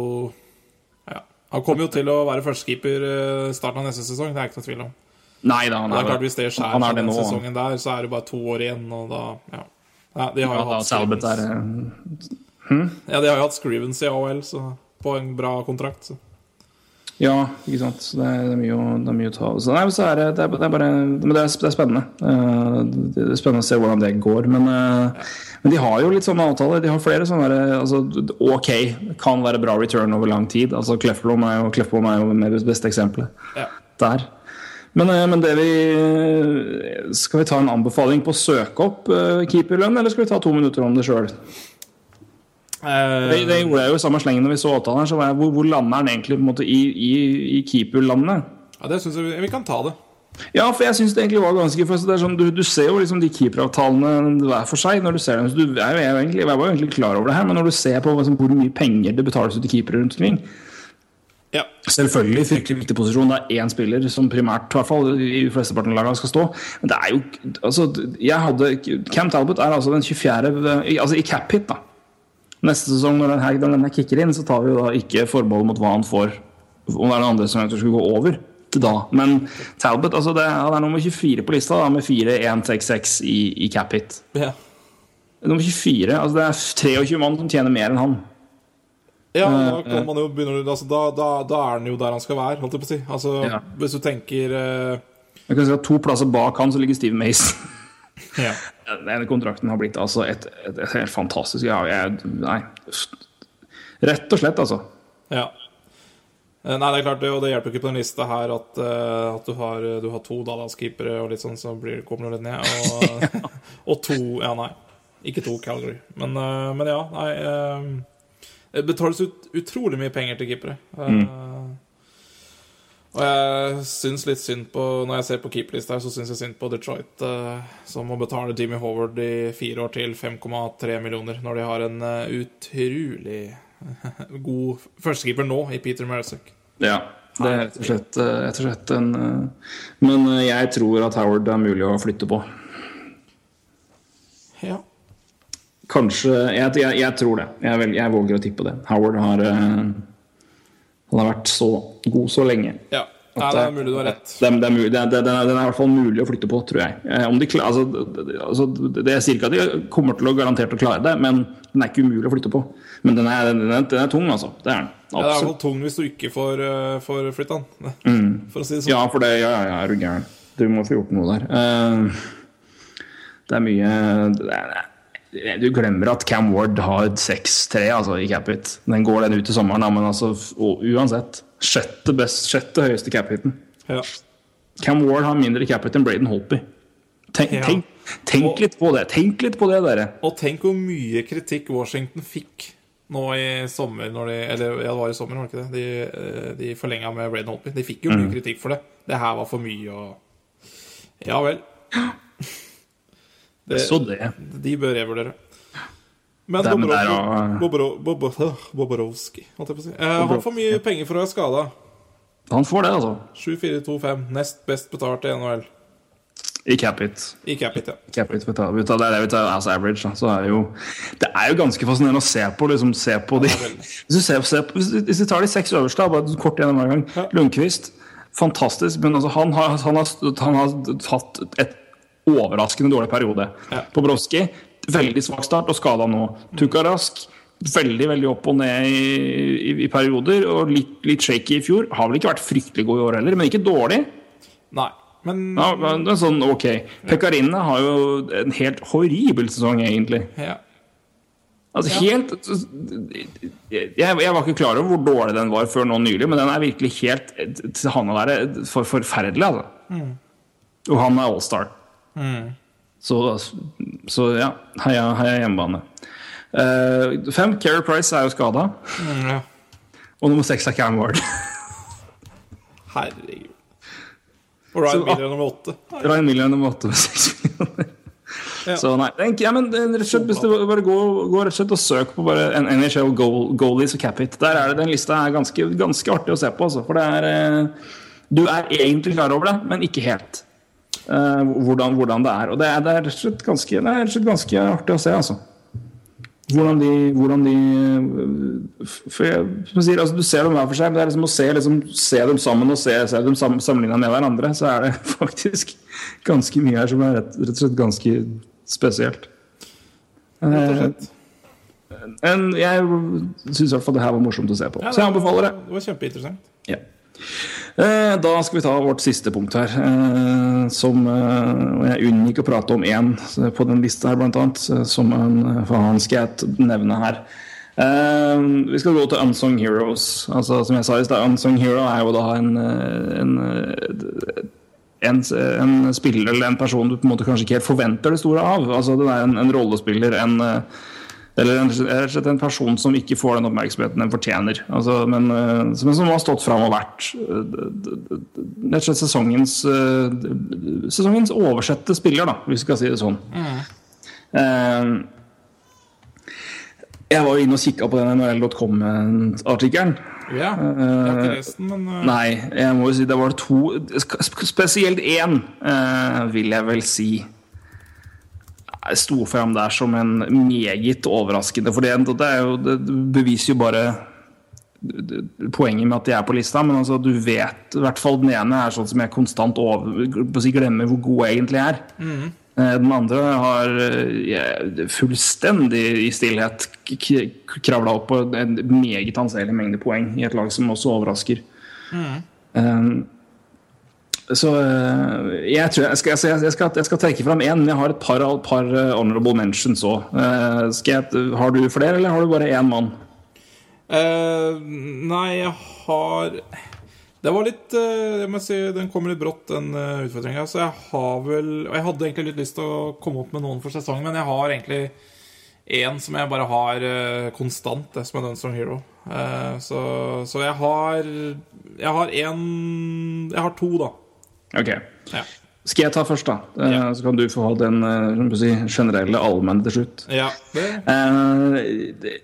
Ja. Han kommer jo til å være førstekeeper eh, starten av neste sesong, det er ikke noe tvil om. Nei da, han Det er, er klart Hvis det skjærer er seg den sesongen der, så er det bare to år igjen, og da Ja. ja de har jo ja, hatt Talbot er eh, ja, de har jo hatt Scrivens i AHL, så på en bra kontrakt. Så. Ja, ikke sant. Så det er, det er, mye, å, det er mye å ta av. Så nei, så er det, det, er, det er bare Men det er, det er spennende. Eh, det er spennende å se hvordan det går. Men, eh, men de har jo litt sånne avtaler. De har flere sånne der, altså, OK, kan være bra return over lang tid. Altså Kleffblom er jo, Clefblom er jo med det beste eksempelet Ja. der. Men, eh, men det vi Skal vi ta en anbefaling på å søke opp eh, keeperlønn, eller skal vi ta to minutter om det sjøl? Det, det gjorde jeg jo i samme slengen når vi så avtalen her. Så var jeg, hvor, hvor lander den egentlig på en måte i, i, i keeperlandet? Ja, det syns jeg vi, kan ta det. Ja, for jeg syns det egentlig var ganske sånn, du, du ser jo liksom de keeperavtalene hver for seg når du ser dem. Så du jeg, jeg, egentlig, jeg var jo egentlig klar over det her, men når du ser på liksom, hvor mye penger det betales ut til keepere rundt omkring Ja. Selvfølgelig fryktelig viktig posisjon. Det er én spiller som primært i hvert fall i flesteparten av lagene skal stå. Men det er jo altså, jeg hadde, Cam Talbot er altså den 24. Altså i cap hit, da. Neste sesong, når den her, når den her kicker inn, så tar vi jo da ikke forbehold mot hva han får om det er noen andre som skulle gå over til da. Men Talbot altså det, han er nummer 24 på lista, da, med 4-1-6-6 i, i cap hit. Ja, Nummer 24, altså Det er 23 mann som tjener mer enn han. ja da kan man jo begynne altså, da, da, da er han jo der han skal være, holdt jeg på å si. Altså, Ja. Hvis du tenker uh... Jeg kan si at To plasser bak han så ligger Steve Mason. ja. Den kontrakten har blitt altså et, et, et helt fantastisk ja, jeg, Nei. Rett og slett, altså. Ja. Eh, Nei, det er klart og det hjelper ikke på den lista her at, eh, at du, har, du har to Dallas-keepere og litt sånn, så blir, kommer du litt ned. Og, og to Ja, nei. Ikke to Calgary. Men, eh, men ja, nei Det betales ut utrolig mye penger til keepere. Eh, Og jeg syns litt synd på Når jeg ser på keeperlista her, så syns jeg synd på Detroit, eh, som må betale Jimmy Howard i fire år til 5,3 millioner, når de har en eh, utrolig god førstekeeper nå, i Peter Marisek. Ja. Det er rett og slett, eh, rett og slett en Men jeg tror at Howard er mulig å flytte på. Ja. Kanskje Jeg, jeg, jeg tror det. Jeg, vel, jeg våger å tippe det. Howard har Han har vært så god så lenge. ja. Nei, det er mulig du har rett. Den, er den er- den er i hvert fall mulig å flytte på, tror jeg. Eh, Om de, altså, det- altså, det Jeg sier ikke at de kommer til å garantert å klare det, men den er ikke umulig å flytte på. Men den er, den er, den er tung, altså. Det er den. Ja, det er i hvert fall tung hvis du ikke får, eh, får flytta den. For å si det sånn. Ja, for det ja, ja, er du gæren. Du må få gjort noe der. Eh, det er mye det er, Du glemmer at Cam Ward har 6-3 altså, i cap-it. Den går den ut i sommeren, men altså, uansett. Sjette, best, sjette høyeste cap-hiten. Ja. Cam Ward har mindre cap-hit enn Braden Holpy. Tenk, Ja. tenk, tenk litt på det. Tenk litt på det, dere. Og tenk hvor mye kritikk Washington fikk nå i sommer de, Eller ja, det var i sommer, var det ikke det? De, eh, de forlenga med Braden Holpy. De fikk jo Mm. mye kritikk for det. Det her var for mye og Ja vel. Det, Så det. de bør revurdere. Men Bobrovskij, Bobrovsky, holdt jeg på å si. Eh, han får mye penger for å være skada. Han får det, altså. 7-4-2-5. Nest best betalt i NHL. I cap-hit. I Capit, ja. Capit, vi tar, vi det er det vi tar as average. Da. Så er det, jo, det er jo ganske fascinerende å se på. Liksom, se på de, hvis, du ser, se på, hvis du- tar de seks øverste, da, bare kort gjennom hver gang Ja. Lundqvist, fantastisk. Men altså, han, har, han, har, han har hatt et overraskende dårlig periode. Ja. Bobrovskij, veldig svak start og skada nå. Tukarask, veldig veldig opp og ned i, i, i perioder. Og litt, litt shaky i fjor. Har vel ikke vært fryktelig god i år heller, men ikke dårlig. Nei, men Ja, men det er sånn, ok. Pekarinne har jo en helt horribel sesong, egentlig. ja. Altså helt jeg, jeg var ikke klar over hvor dårlig den var før nå nylig, men den er virkelig helt til han å være for, forferdelig, altså. Og han er allstar. Så, så ja, heia, heia hjemmebane. Uh, fem, Keri Price er jo skada. Mm, ja. Og nummer seks er Cam Ward. Herregud. Og Ryan Miller nummer åtte. Ryan Miller nummer åtte med seks millioner. Ja. Så nei, tenk, ja, men er rett og slett, hvis du bare går, går rett og slett og søker på bare en NHL goal, goalies og cap hit, der er det den lista er ganske, ganske artig å se på. Altså, for det er eh, Du er egentlig klar over det, men ikke helt. Eh, hvordan, hvordan det er. Og det er, det er rett og slett ganske, det er ganske artig å se, altså. Hvordan de, hvordan de øh, for jeg, sier, altså, Du ser dem hver for seg, men det er liksom å se, liksom, se dem sammen og se, se dem sam, sammenligna med hverandre, så er det faktisk ganske mye her som er rett, rett og slett ganske spesielt. Rett og Eh, slett. Jeg syns i hvert fall det her var morsomt å se på. Ja, Så jeg anbefaler det. Det var kjempeinteressant. Ja. Eh, Da skal vi ta vårt siste punkt her. eh, Som eh, Jeg unngikk å prate om én på den lista her, blant annet. Som en, for han skal nevne her. Vi skal gå til Unsung Heroes. Altså, som jeg sa i stad, Unsung Hero er jo da en, en, en, en spiller eller en person du på en måte kanskje ikke helt forventer det store av. Altså Det er en, rollespiller, en eller rett og slett en person som ikke får den oppmerksomheten den fortjener. Altså, men eh, som, som har stått fram og vært eh, rett og slett sesongens, eh, sesongens oversette spiller, da, hvis vi skal si det sånn. Mm. jeg var jo inne og kikka på den NHL.com-artikkelen. Ja, jeg har ikke lest den, men Nei, jeg må jo si det var to Spesielt én, vil jeg vel si sto fram der som en meget overraskende. For det, det, er jo, det beviser jo bare poenget med at de er på lista. Men altså, du vet i hvert fall den ene er sånn som jeg konstant over, si, glemmer hvor god jeg egentlig er. Mm. Den andre har eh, jeg, fullstendig i stillhet kravla opp på en meget anselig mengde poeng i et lag som også overrasker. Um, så eh, jeg tror jeg skal, jeg, skal, jeg, skal, jeg skal trekke fram én, men jeg har et par, par eh, honorable mentions òg. har du flere, eller har du bare én mann? Uh, Nei, jeg har Det var litt uh, Jeg må si, Den kom litt brått, den uh, utfordringa. Så jeg har vel Og jeg hadde egentlig litt lyst til å komme opp med noen for sesongen, men jeg har egentlig én som jeg bare har uh, konstant, det som er Unsung Hero. Eh, så, så jeg har Jeg har én Jeg har to, da. Ok. Ja. Skal jeg ta først, da? Eh, Ja. Så kan du få ha den eh, si, generelle allmenne til slutt. ja det, Eh,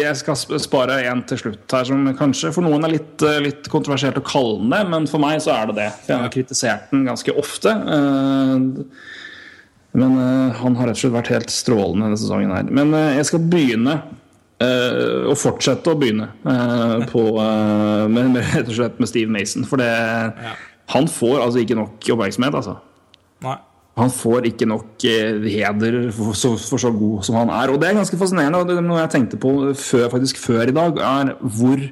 jeg, skal spare en til slutt her, som kanskje for noen er litt, litt kontroversielt å kalle den det, men for meg så er det det. Jeg har kritisert den ganske ofte. Men han har rett og slett vært helt strålende denne sesongen her. Men jeg skal begynne eh, og fortsette å begynne uh, på, uh, med, med, rett og slett med Steve Mason. For det, han får altså ikke nok oppmerksomhet, altså. Nei. Han får ikke nok heder for så, for så god som han er. Og det er ganske fascinerende. og det Noe jeg tenkte på før, faktisk før i dag, er hvor,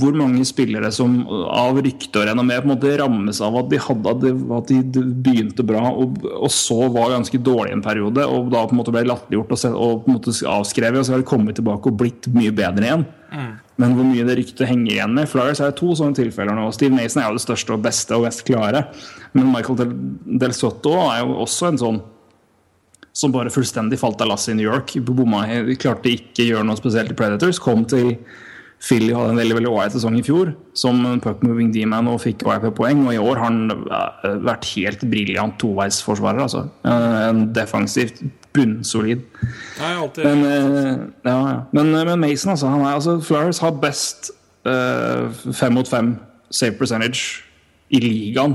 hvor mange spillere som av rykte og renommé på en måte rammes av at de, hadde, at de, begynte bra, og, og så var ganske dårlig en periode, og da på en måte ble latterliggjort og, og på en måte avskrevet, og så har de kommet tilbake og blitt mye bedre igjen. Men hvor mye det ryktet henger igjen med Flyers er det to sånne tilfeller nå. Steve Mason er jo det største og beste og mest klare. Men Michael Del, Del Sotto er jo også en sånn som bare fullstendig falt av lasset i New York. Bomma, klarte ikke å gjøre noe spesielt i Predators. Kom til Philly hadde en veldig veldig ålreit sesong i fjor som puck-moving D-man og fikk OIP-poeng. Og i år har han eh, vært helt briljant toveisforsvarer. Altså. Eh, En defensivt bunnsolid. Nei, alltid Men, eh, ja, ja. men, men Mason, altså, han er, altså Flowers har best uh, fem mot fem save percentage i ligaen.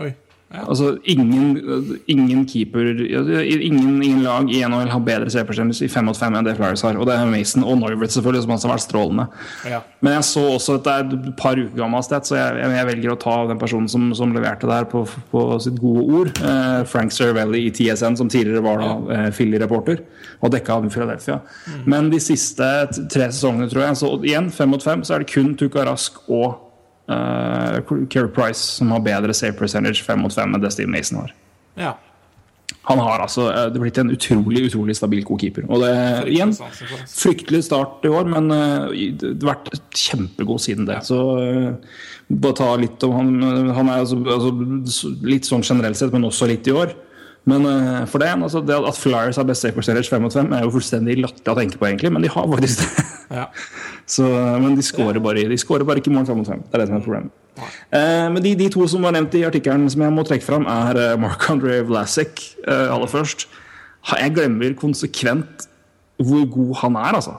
Oi. Ja. Altså ingen, ingen keeper ingen, ingen lag i NHL har bedre percentage i fem mot fem enn det Flyers har. Og det er Mason og Norwood selvfølgelig som også har vært strålende. Ja. Men jeg så også at det er et par uker gammel sted, så jeg, jeg, velger å ta den personen som, som leverte der på, på sitt gode ord. Eh, Frank Cervelli i TSN, som tidligere var da eh, Philly-reporter og dekka Philadelphia. Men de siste tre sesongene, tror jeg, så igjen fem mot fem, så er det kun Tuka Rask og uh, Keir Price som har bedre save percentage fem mot fem enn det Steve Mason har. ja. Han har altså uh, det er blitt en utrolig utrolig stabil god keeper. Og det, igjen, fryktelig start i år, men uh, det har vært kjempegod siden det. Så eh, bare ta litt om han. Han er altså, altså, litt sånn generelt sett, men også litt i år. Men uh, for det, altså, det at Flyers har best safe percentage 5 mot 5, er jo fullstendig latterlig å tenke på, egentlig, men de har faktisk det. Ja. Så, men de skårer bare, de scorer bare ikke mål 5 mot 5. Det er det som er problemet. Uh, men de, de to som var nevnt i artikkelen som jeg må trekke fram, er eh, Marc-André Vlasic eh, aller først. Jeg glemmer konsekvent hvor god han er, altså.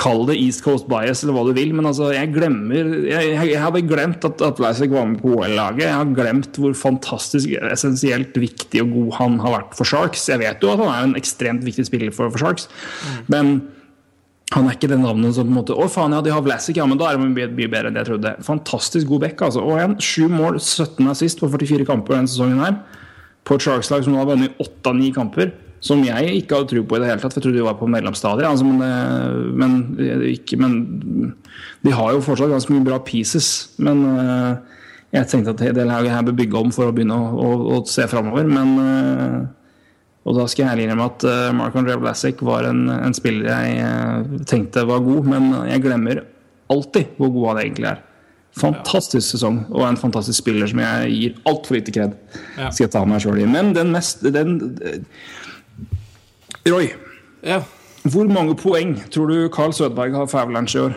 Kall det East Coast bias eller hva du vil, men altså, jeg glemmer Jeg, jeg, jeg hadde glemt at, at Leisek var med på OL-laget. Jeg har glemt hvor fantastisk essensielt viktig og god han har vært for Sharks. Jeg vet jo at han er en ekstremt viktig spiller for, for Sharks, men han er ikke det navnet som på en måte Å, faen, ja, de har Vlasic, ja, men da er de mye, mye bedre enn det jeg trodde. Fantastisk god back, altså. Og en sju mål, 17 assist på 44 kamper denne sesongen her. På et Sharks-lag som nå har vunnet 8 av 9 kamper. Som jeg ikke hadde tro på i det hele tatt, for jeg trodde de var på mellomstadier. Altså, men, eh, men, eh, ikke, men de har jo fortsatt ganske mye bra pieces. Men eh, jeg tenkte at det laget her bør bygge om for å begynne å, å, å se framover. Men og da skal jeg ærlig innrømme at uh, Mark André Vlasic var en, en spiller jeg tenkte var god, men jeg glemmer alltid hvor god han egentlig er. Fantastisk sesong og en fantastisk spiller som jeg gir altfor lite kred. Ja. Skal jeg ta meg sjøl i. Men den mest den, Roy, ja. hvor mange poeng tror du Carl Sødberg har for Avalanche i år?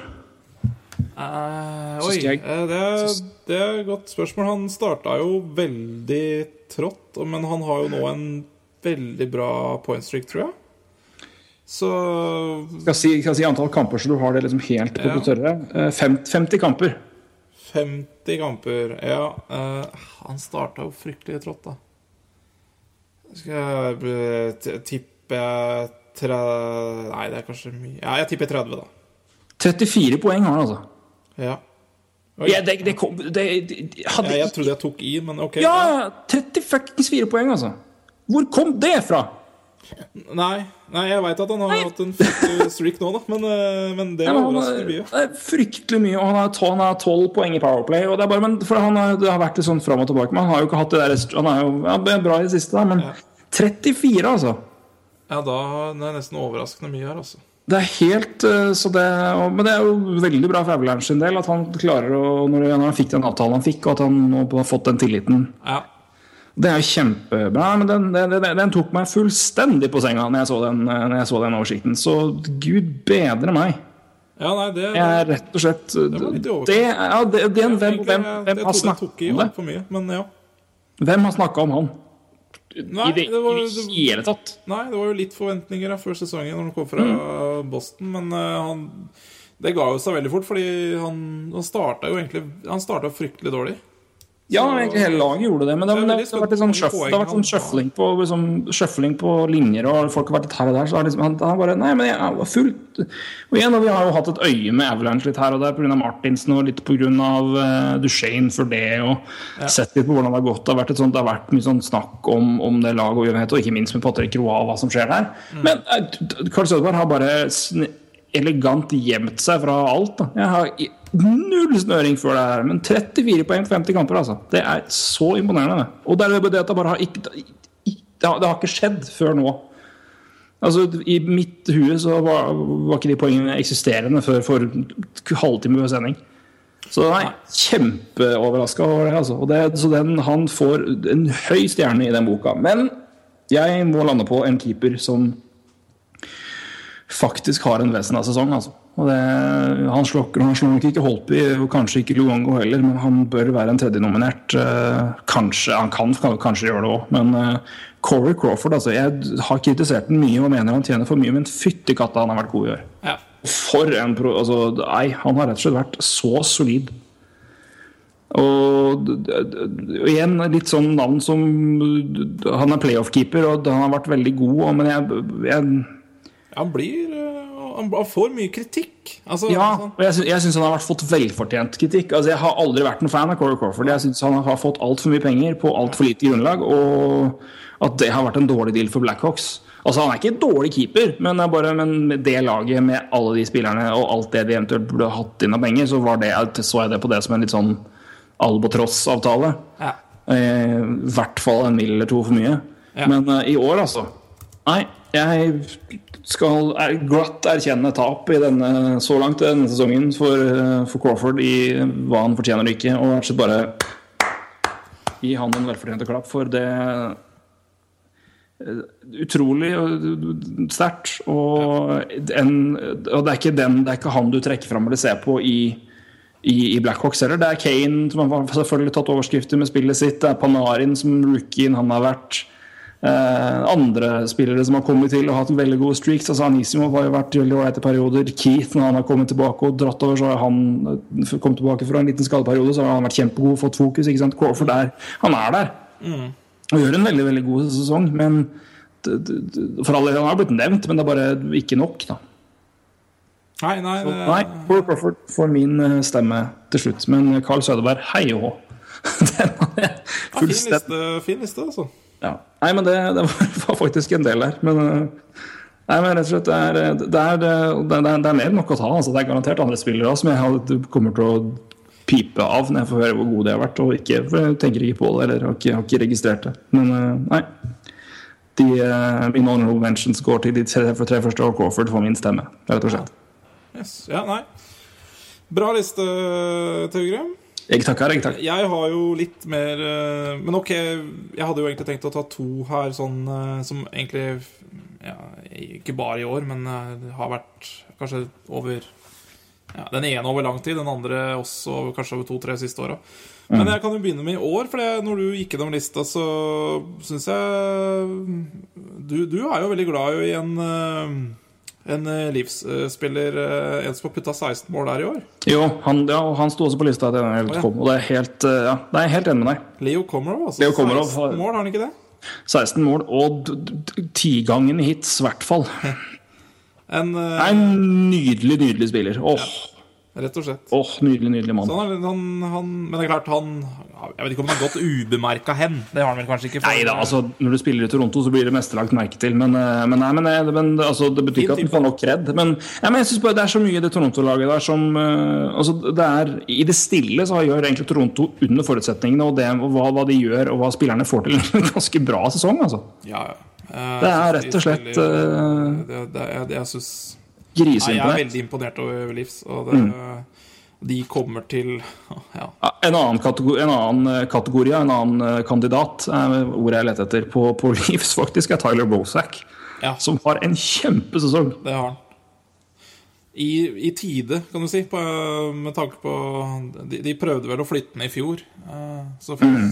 Eh, oi, jeg- eh, det, er, det er et godt spørsmål. Han starta jo veldig trått, men han har jo nå en veldig bra point streak, tror jeg. Så Skal si, skal si antall kamper, så du har det liksom helt på Ja. det tørre. Eh, 50 kamper. 50 kamper Ja, eh, han starta jo fryktelig trått, da. Skal jeg eh, t- jeg tre... Nei, det er kanskje mye Ja, jeg tipper 30, da. 34 poeng har han, altså. Ja. Oi. Ja, det, det kom, det, hadde Ja, jeg trodde jeg tok i, men OK. Ja, 30 fuckings 4 poeng, altså. Hvor kom det fra? Nei, nei, jeg veit at han har hatt en fryktelig streak nå, da, men, eh, men det Ja, er overraskende er- mye. Det er fryktelig mye, og han har tolv- 12 poeng i Powerplay. Og det er bare, men for han har, det har vært litt sånn fram og tilbake, men han har jo ikke hatt det der Han er jo ja, bra i det siste, da, men Ja. 34, altså. Ja, da det er nesten overraskende mye her, altså. Det er helt eh, så det, Men det er jo veldig bra for Aulern sin del at han klarer å Når han fikk den avtalen han fikk, og at han nå har fått den tilliten Ja. Det er jo kjempebra, men den, den, den, tok meg fullstendig på senga når jeg så den, når jeg så den oversikten. Så gud bedre meg. Ja, nei, det, Jeg er rett og slett Det ja, det, det, hvem, hvem, hvem, har snakka om det? mye, men ja. Hvem har snakka om han? Nei, I det, det var, I hele tatt? nei, det var jo litt forventninger da, før sesongen når han kom fra Mm. Boston, men uh, han Det ga jo seg veldig fort, fordi han, han starta jo egentlig Han starta fryktelig dårlig. Ja, egentlig hele laget gjorde det. Men det, det, det sånn, på det har vært sånn shuffling, på, liksom, på linjer, og folk har vært litt her og der. Så har liksom, han, han bare Nei, men jeg var fullt Og igjen, og vi har jo hatt et øye med Avalanche litt her og der pga. Martinsen og litt pga. Uh, Duchene for det, og sett litt på hvordan det har gått. Det har vært, et sånt, det har vært mye sånn snakk om, om det laget og uenighet, og ikke minst med Patrick Roa og hva som skjer der. Men uh, Carl Sødberg har bare elegant gjemt seg fra alt. Da. Jeg har null snøring før det her, men 34 poeng på 50 kamper, altså. Det er så imponerende. Og det er det at bare har ikke det har, det har ikke skjedd før nå. Altså, I mitt hue så var, var ikke de poengene eksisterende før for halvtime ved sending. Så nei, kjempeoverraska over det. Altså. Det, så den, han får en høy stjerne i den boka. Men jeg må lande på en keeper som faktisk har en vesentlig sesong. Altså. Og det, han, slokker han slår nok ikke Holpi og kanskje ikke Luongo heller, men han bør være en tredjenominert. Uh, kanskje, han kan, kan kanskje gjøre det òg, men uh, Corey Crawford altså, Jeg har kritisert den mye og mener han tjener for mye, men fytti katta, han har vært god i år. Ja. For en pro... Altså, nei, han har rett og slett vært så solid. Og, og igjen litt sånn navn som Han er playoff-keeper, og han har vært veldig god, men jeg, jeg Han blir eh, Han får mye kritikk. Altså, Ja, sånn. og jeg, jeg syns han har fått velfortjent kritikk. Altså, Jeg har aldri vært noen fan av Corey Crawford. Jeg syns han har fått altfor mye penger på altfor lite grunnlag, og at det har vært en dårlig deal for Blackhawks. Altså, Han er ikke en dårlig keeper, men, bare, men det laget, med alle de spillerne og alt det de eventuelt burde hatt inn av penger, så var det, så jeg det på det som en litt sånn albatross-avtale. Ja. Eh, I hvert fall en mil eller to for mye. Ja. Men eh, i år, altså Nei, jeg skal glatt erkjenne tap i denne, så langt denne sesongen for, for Crawford i hva han fortjener og ikke. Og slett bare gi han en velfortjent klapp for det eh, Utrolig sterkt. Og, og det, er den, det er ikke han du trekker fram eller ser på i i, i Blackhawks heller. Det er Kane som har selvfølgelig tatt overskrifter med spillet sitt. Det er Panarin som rookien han har vært. Eh, andre spillere som har kommet til og hatt veldig gode streaks. altså Anisimov har jo vært veldig ålreit i perioder. Keith, når han har kommet tilbake og dratt over, så har han eh, kommet tilbake fra en liten skadeperiode, så har han vært kjempegod, fått fokus. ikke sant? Crawford er han er der. Og gjør en veldig veldig god sesong. Men for alle han har blitt nevnt, men det er bare ikke nok. da Nei, nei, så, Nei, Paul Crawford får min eh, stemme til slutt. Men Carl Sødeberg, hei og hå. Den har jeg fullstendig fin liste, altså. Ja. Nei, men det, det var, faktisk en del der. Men, eh, nei, men rett og slett, det er, det er, det er, er mer enn nok å ta. Altså. Det er garantert andre spillere også, som jeg kommer til å pipe av når jeg får høre hvor gode de har vært. Og ikke, jeg tenker ikke på det, eller har ikke, har ikke registrert det. Men eh, nei. De, eh, mine honorable mentions går til de tre, tre første, og Crawford får min stemme. Rett og slett. Yes. Ja, nei. Bra liste, Taugrem. Jeg takker, jeg takker. Jeg har jo litt mer eh, Men ok, jeg hadde jo egentlig tenkt å ta to her sånn eh, som egentlig ja, Ikke bare i år, men eh, har vært kanskje over ja, Den ene over lang tid, den andre også kanskje over to-tre siste åra. Men jeg kan jo begynne med i år, for det, når du gikk gjennom lista, så syns jeg du, du er jo veldig glad i en en eh, livsspiller, eh, en som har putta 16 mål der i år. Jo, han, ja, han sto også på lista til denne helt kom, og det er helt, eh, ja, det er helt enig med deg. Leo Komarov, altså. Leo Komarov 16 har- mål, har han ikke det? 16 mål og tigangen hits, i hvert fall. En, uh, en nydelig, nydelig spiller. Åh, Rett og slett. åh, nydelig, nydelig mann. Han, er- han, han, men det er klart, han Jeg vet ikke om han har gått ubemerka hen. Det har han vel kanskje ikke. for- Nei da, altså, når du spiller i Toronto, så blir det meste lagt merke til. Men, eh, men, nei, men, eh, men altså, det betyr ikke at han får nok kred. Men, ja, men jeg synes bare det er så mye i det Toronto-laget der som uh, altså, det er, I det stille så gjør egentlig Toronto under forutsetningene og, det, og hva, hva de gjør og hva spillerne får til, en ganske bra sesong. altså. Ja, ja. Uh, Det er rett og slett, uh, det, det, jeg, jeg synes Nei, jeg er veldig imponert over Leafs Og det, de kommer til Ja. Ja, En annen kategori, en annen eh, kategori en annen eh, kandidat, ordet jeg leter etter, på, på Leafs faktisk, er Tyler Bozak. Ja. Som har en kjempesesong. Det har han. I, I tide, kan du si, på, med tanke på de, de prøvde vel å flytte den i fjor. eh, Så, så Mm.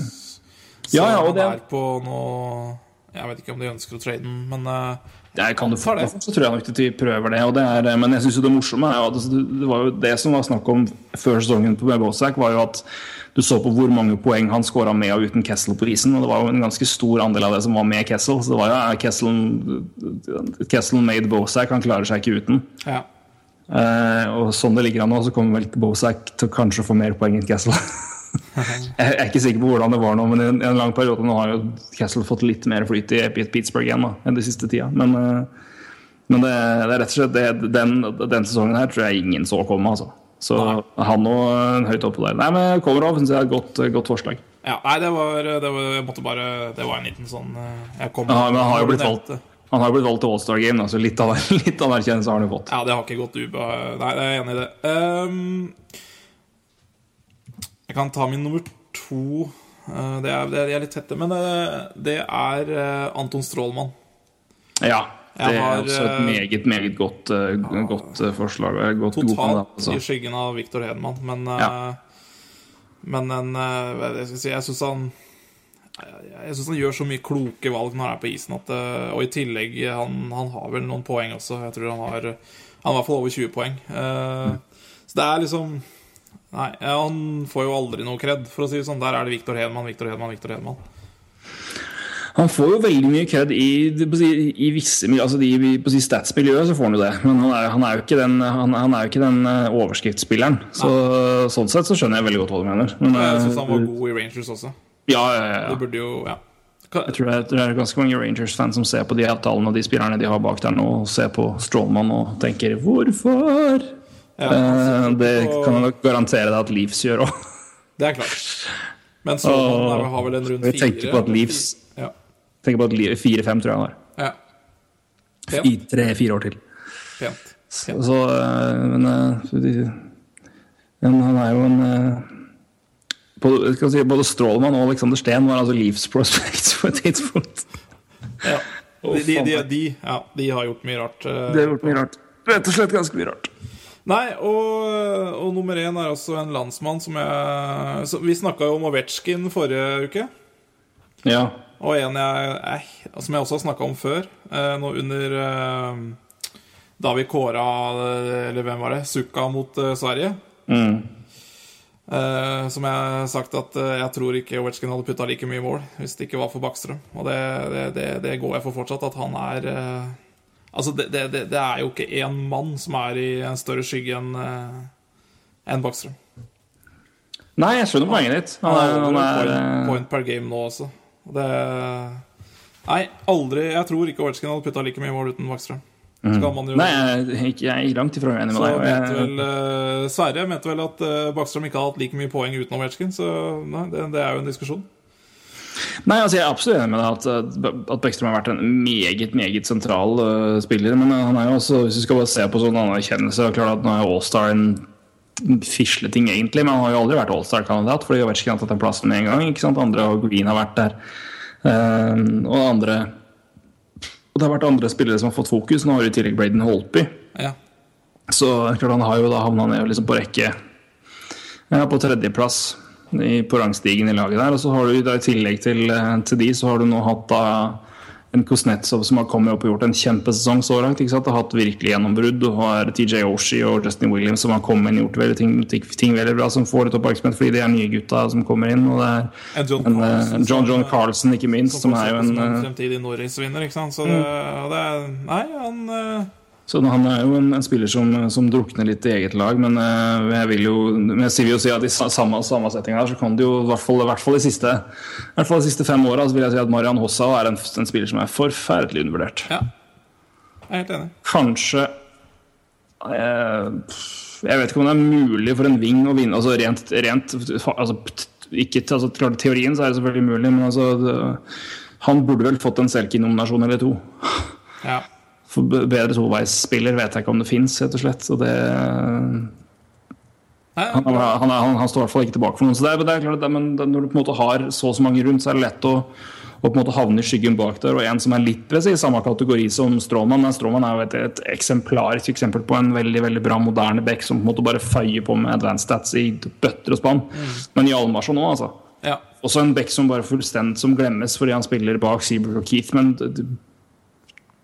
Ja, ja, og det- er på noe Jeg vet ikke om de ønsker å trade den, men eh, Jeg kan Tar det. Så tror jeg nok de prøver det. Og det er, men jeg synes jo det morsomme er jo at det, det var jo det som var snakk om før sesongen på Bozak, var jo at du så på hvor mange poeng han skåra med og uten Kessel på isen. Og det var jo en ganske stor andel av det som var med Kessel. Så det var jo Kessel, Kessel made Bozak, han klarer seg ikke uten. ja. Eh, og sånn det ligger an nå, så kommer vel Bozak til kanskje å få mer poeng enn Kessel. jeg er ikke sikker på hvordan det var nå, men i en, en lang periode nå har jo Kessel fått litt mer flyt i Pittsburgh igjen da, enn de siste tida. Men, eh, men det, det er rett og slett det, den, den sesongen her tror jeg ingen så komme. Altså. Så han òg høyt oppe der. Nei, men Komarov syns jeg er et godt, godt forslag. ja. Nei, det var, det var Jeg måtte bare Det var en liten sånn eh, Jeg kom Ja, men han har jo blitt valgt. Han har blitt valgt til All-Star Game, så av litt anerkjennelse har han jo fått. Ja, det har ikke gått uba... Nei, jeg er enig i det. Ehm, jeg kan ta min nummer to. Eh, det er, det er litt tette, men det, det er eh, Anton Strålmann. Ja. Det er har, også et eh, meget, meget godt, eh, godt eh, forslag. Godt Totalt altså. i skyggen av Viktor Hedman, men eh, Ja. Men en eh, jeg skal si Jeg syns han jeg, synes han gjør så mye kloke valg når han er på isen. At, eh, og i tillegg, han, han har vel noen poeng også. Jeg tror han har Han har i hvert fall over 20 poeng. Eh, Så det er liksom Nei, han får jo aldri noe kred, for å si det sånn. Der er det Viktor Hedman, Viktor Hedman, Viktor Hedman. Han får jo veldig mye kred i, i, i visse altså i, på si Stats-miljøet, så får han jo det. Men han er, han er jo ikke den, han, han er jo ikke den eh, overskriftsspilleren. Så, sånn sett så skjønner jeg veldig godt hva du mener. Men, Jeg syns han var eh, god i Rangers også. ja, ja, ja, Det burde jo Ja. Jeg tror det, det er ganske mange Rangers-fans som ser på de avtalene og de spillerne de har bak der nå, og ser på Strawman og tenker 'hvorfor'? Ja, Eh, det kan jeg nok garantere deg at Leafs gjør òg. Det er klart. Men så og, har vel en rundt fire? tenker på at Leafs- Ja. Tenker på at fire-fem tror jeg han har. ja. I tre-fire år til. Pent. Så, så, øh, men, øh, men han er jo en både, skal si, både Strålmann og Alexander Steen var altså Leafs prospects på et tidspunkt. Ja. De, de, de, de, ja, de har gjort mye rart. De har gjort mye rart. Rett og slett ganske mye rart. Nei, og, og nummer én er også en landsmann som jeg så Vi snakka jo om Ovetsjkin forrige uke. Ja. Og en jeg, eh, som jeg også har snakka om før, eh, nå under eh, Da vi kåra eh, Eller hvem var det? Sukka mot eh, Sverige. Mm. Eh, som jeg har sagt at eh, jeg tror ikke Ovetsjkin hadde putta like mye mål hvis det ikke var for Bakstrøm. Og det, det, det, det går jeg for fortsatt, at han er eh, Altså, det, det, det, er jo ikke én mann som er i en større skygge enn en Bakstrøm. Nei, jeg skjønner poenget ditt. Han er, han er, point, point per game nå også. Det Nei, aldri Jeg tror ikke Ovetsjkin hadde putta like mye mål uten Bakstrøm. Man jo Nei, jeg er, ikke, jeg langt ifra uenig med deg. mente vel eh, Sverre mente vel at uh, Backstrøm ikke hadde hatt like mye poeng uten Ovetsjkin, så nei, det, det er jo en diskusjon. Nei, altså Jeg er absolutt enig med deg at, at Beckstrøm har vært en meget meget sentral uh, spiller. Men han er jo også, hvis du skal bare se på sånn anerkjennelse klart at Nå er Allstar en fisleting, egentlig, men han har jo aldri vært Allstar-kandidat fordi Ovechkin har tatt den plassen med en gang. ikke sant? Andre og Green har vært der. Uh, og andre Og det har vært andre spillere som har fått fokus. Nå har du i tillegg Braden Holtby. Ja. Så klart han har jo da havna ned liksom på rekke ja, på tredjeplass i, på rangstigen i laget der. Og så har du da i tillegg til, eh, til de, så har du nå hatt da en Kuznetsov som har kommet opp og gjort en kjempesesong så langt. ikke sant? Har hatt virkelig gjennombrudd. Du har TJ Oshie og Justin Williams som har kommet inn og gjort veldig ting, ting, ting veldig bra, som får litt oppmerksomhet fordi de er nye gutta som kommer inn. Og det er En John en, eh, Carlson, John, John som- Carlson, ikke minst, som er jo en en eh, fremtidig Norris-vinner, ikke sant. Så det, mm. det er Nei, han Så han er jo en, en spiller som, som drukner litt i eget lag, men eh, jeg vil jo vil jo si at i samme, samme setting her så kan det jo i hvert fall, i hvert fall de siste, i hvert fall de siste fem åra vil jeg si at Marian Hossa er en, en spiller som er forferdelig undervurdert. Ja. Jeg er helt enig. Kanskje eh, Jeg vet ikke om det er mulig for en ving å vinne altså rent, rent altså, ikke, altså, teorien så er det selvfølgelig mulig, men altså det, han burde vel fått en Selkie-nominasjon eller to. Ja. For be- bedre toveisspiller vet jeg ikke om det fins, rett og slett. Så det Han, han, han, han, står i hvert fall ikke tilbake for noen. Så det det er klart det, men når du på en måte har så og så mange rundt, så er det lett å, å på en måte havne i skyggen bak der. Og en som er litt presis, samme kategori som Stråmann. Men Stråmann er jo et, et eksemplarisk eksempel på en veldig veldig bra moderne back som på en måte bare feier på med advanced stats i bøtter og spann. Men Hjalmarsson òg, altså. Ja. Også en back som bare fullstendig som glemmes fordi han spiller bak Seabrook og Keith. Men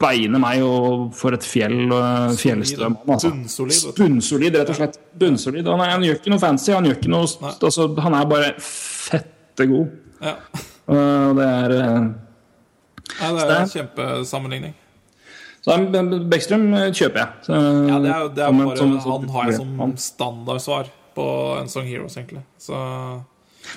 beiner meg og for et fjell fjellstrøm. fjellstø. Altså. Bunnsolid. Bunnsolid, rett og slett. Bunnsolid. Han, han gjør ikke noe fancy. Han, gjør ikke noe, altså, han er bare fette god. ja. Og det er eh, Nei, det er en kjempesammenligning. Så Bekkstrøm eh, kjøper jeg. Så, Ja, det er jo det er en- bare, som Han har jeg som standardsvar på Unsung Heroes, egentlig. Så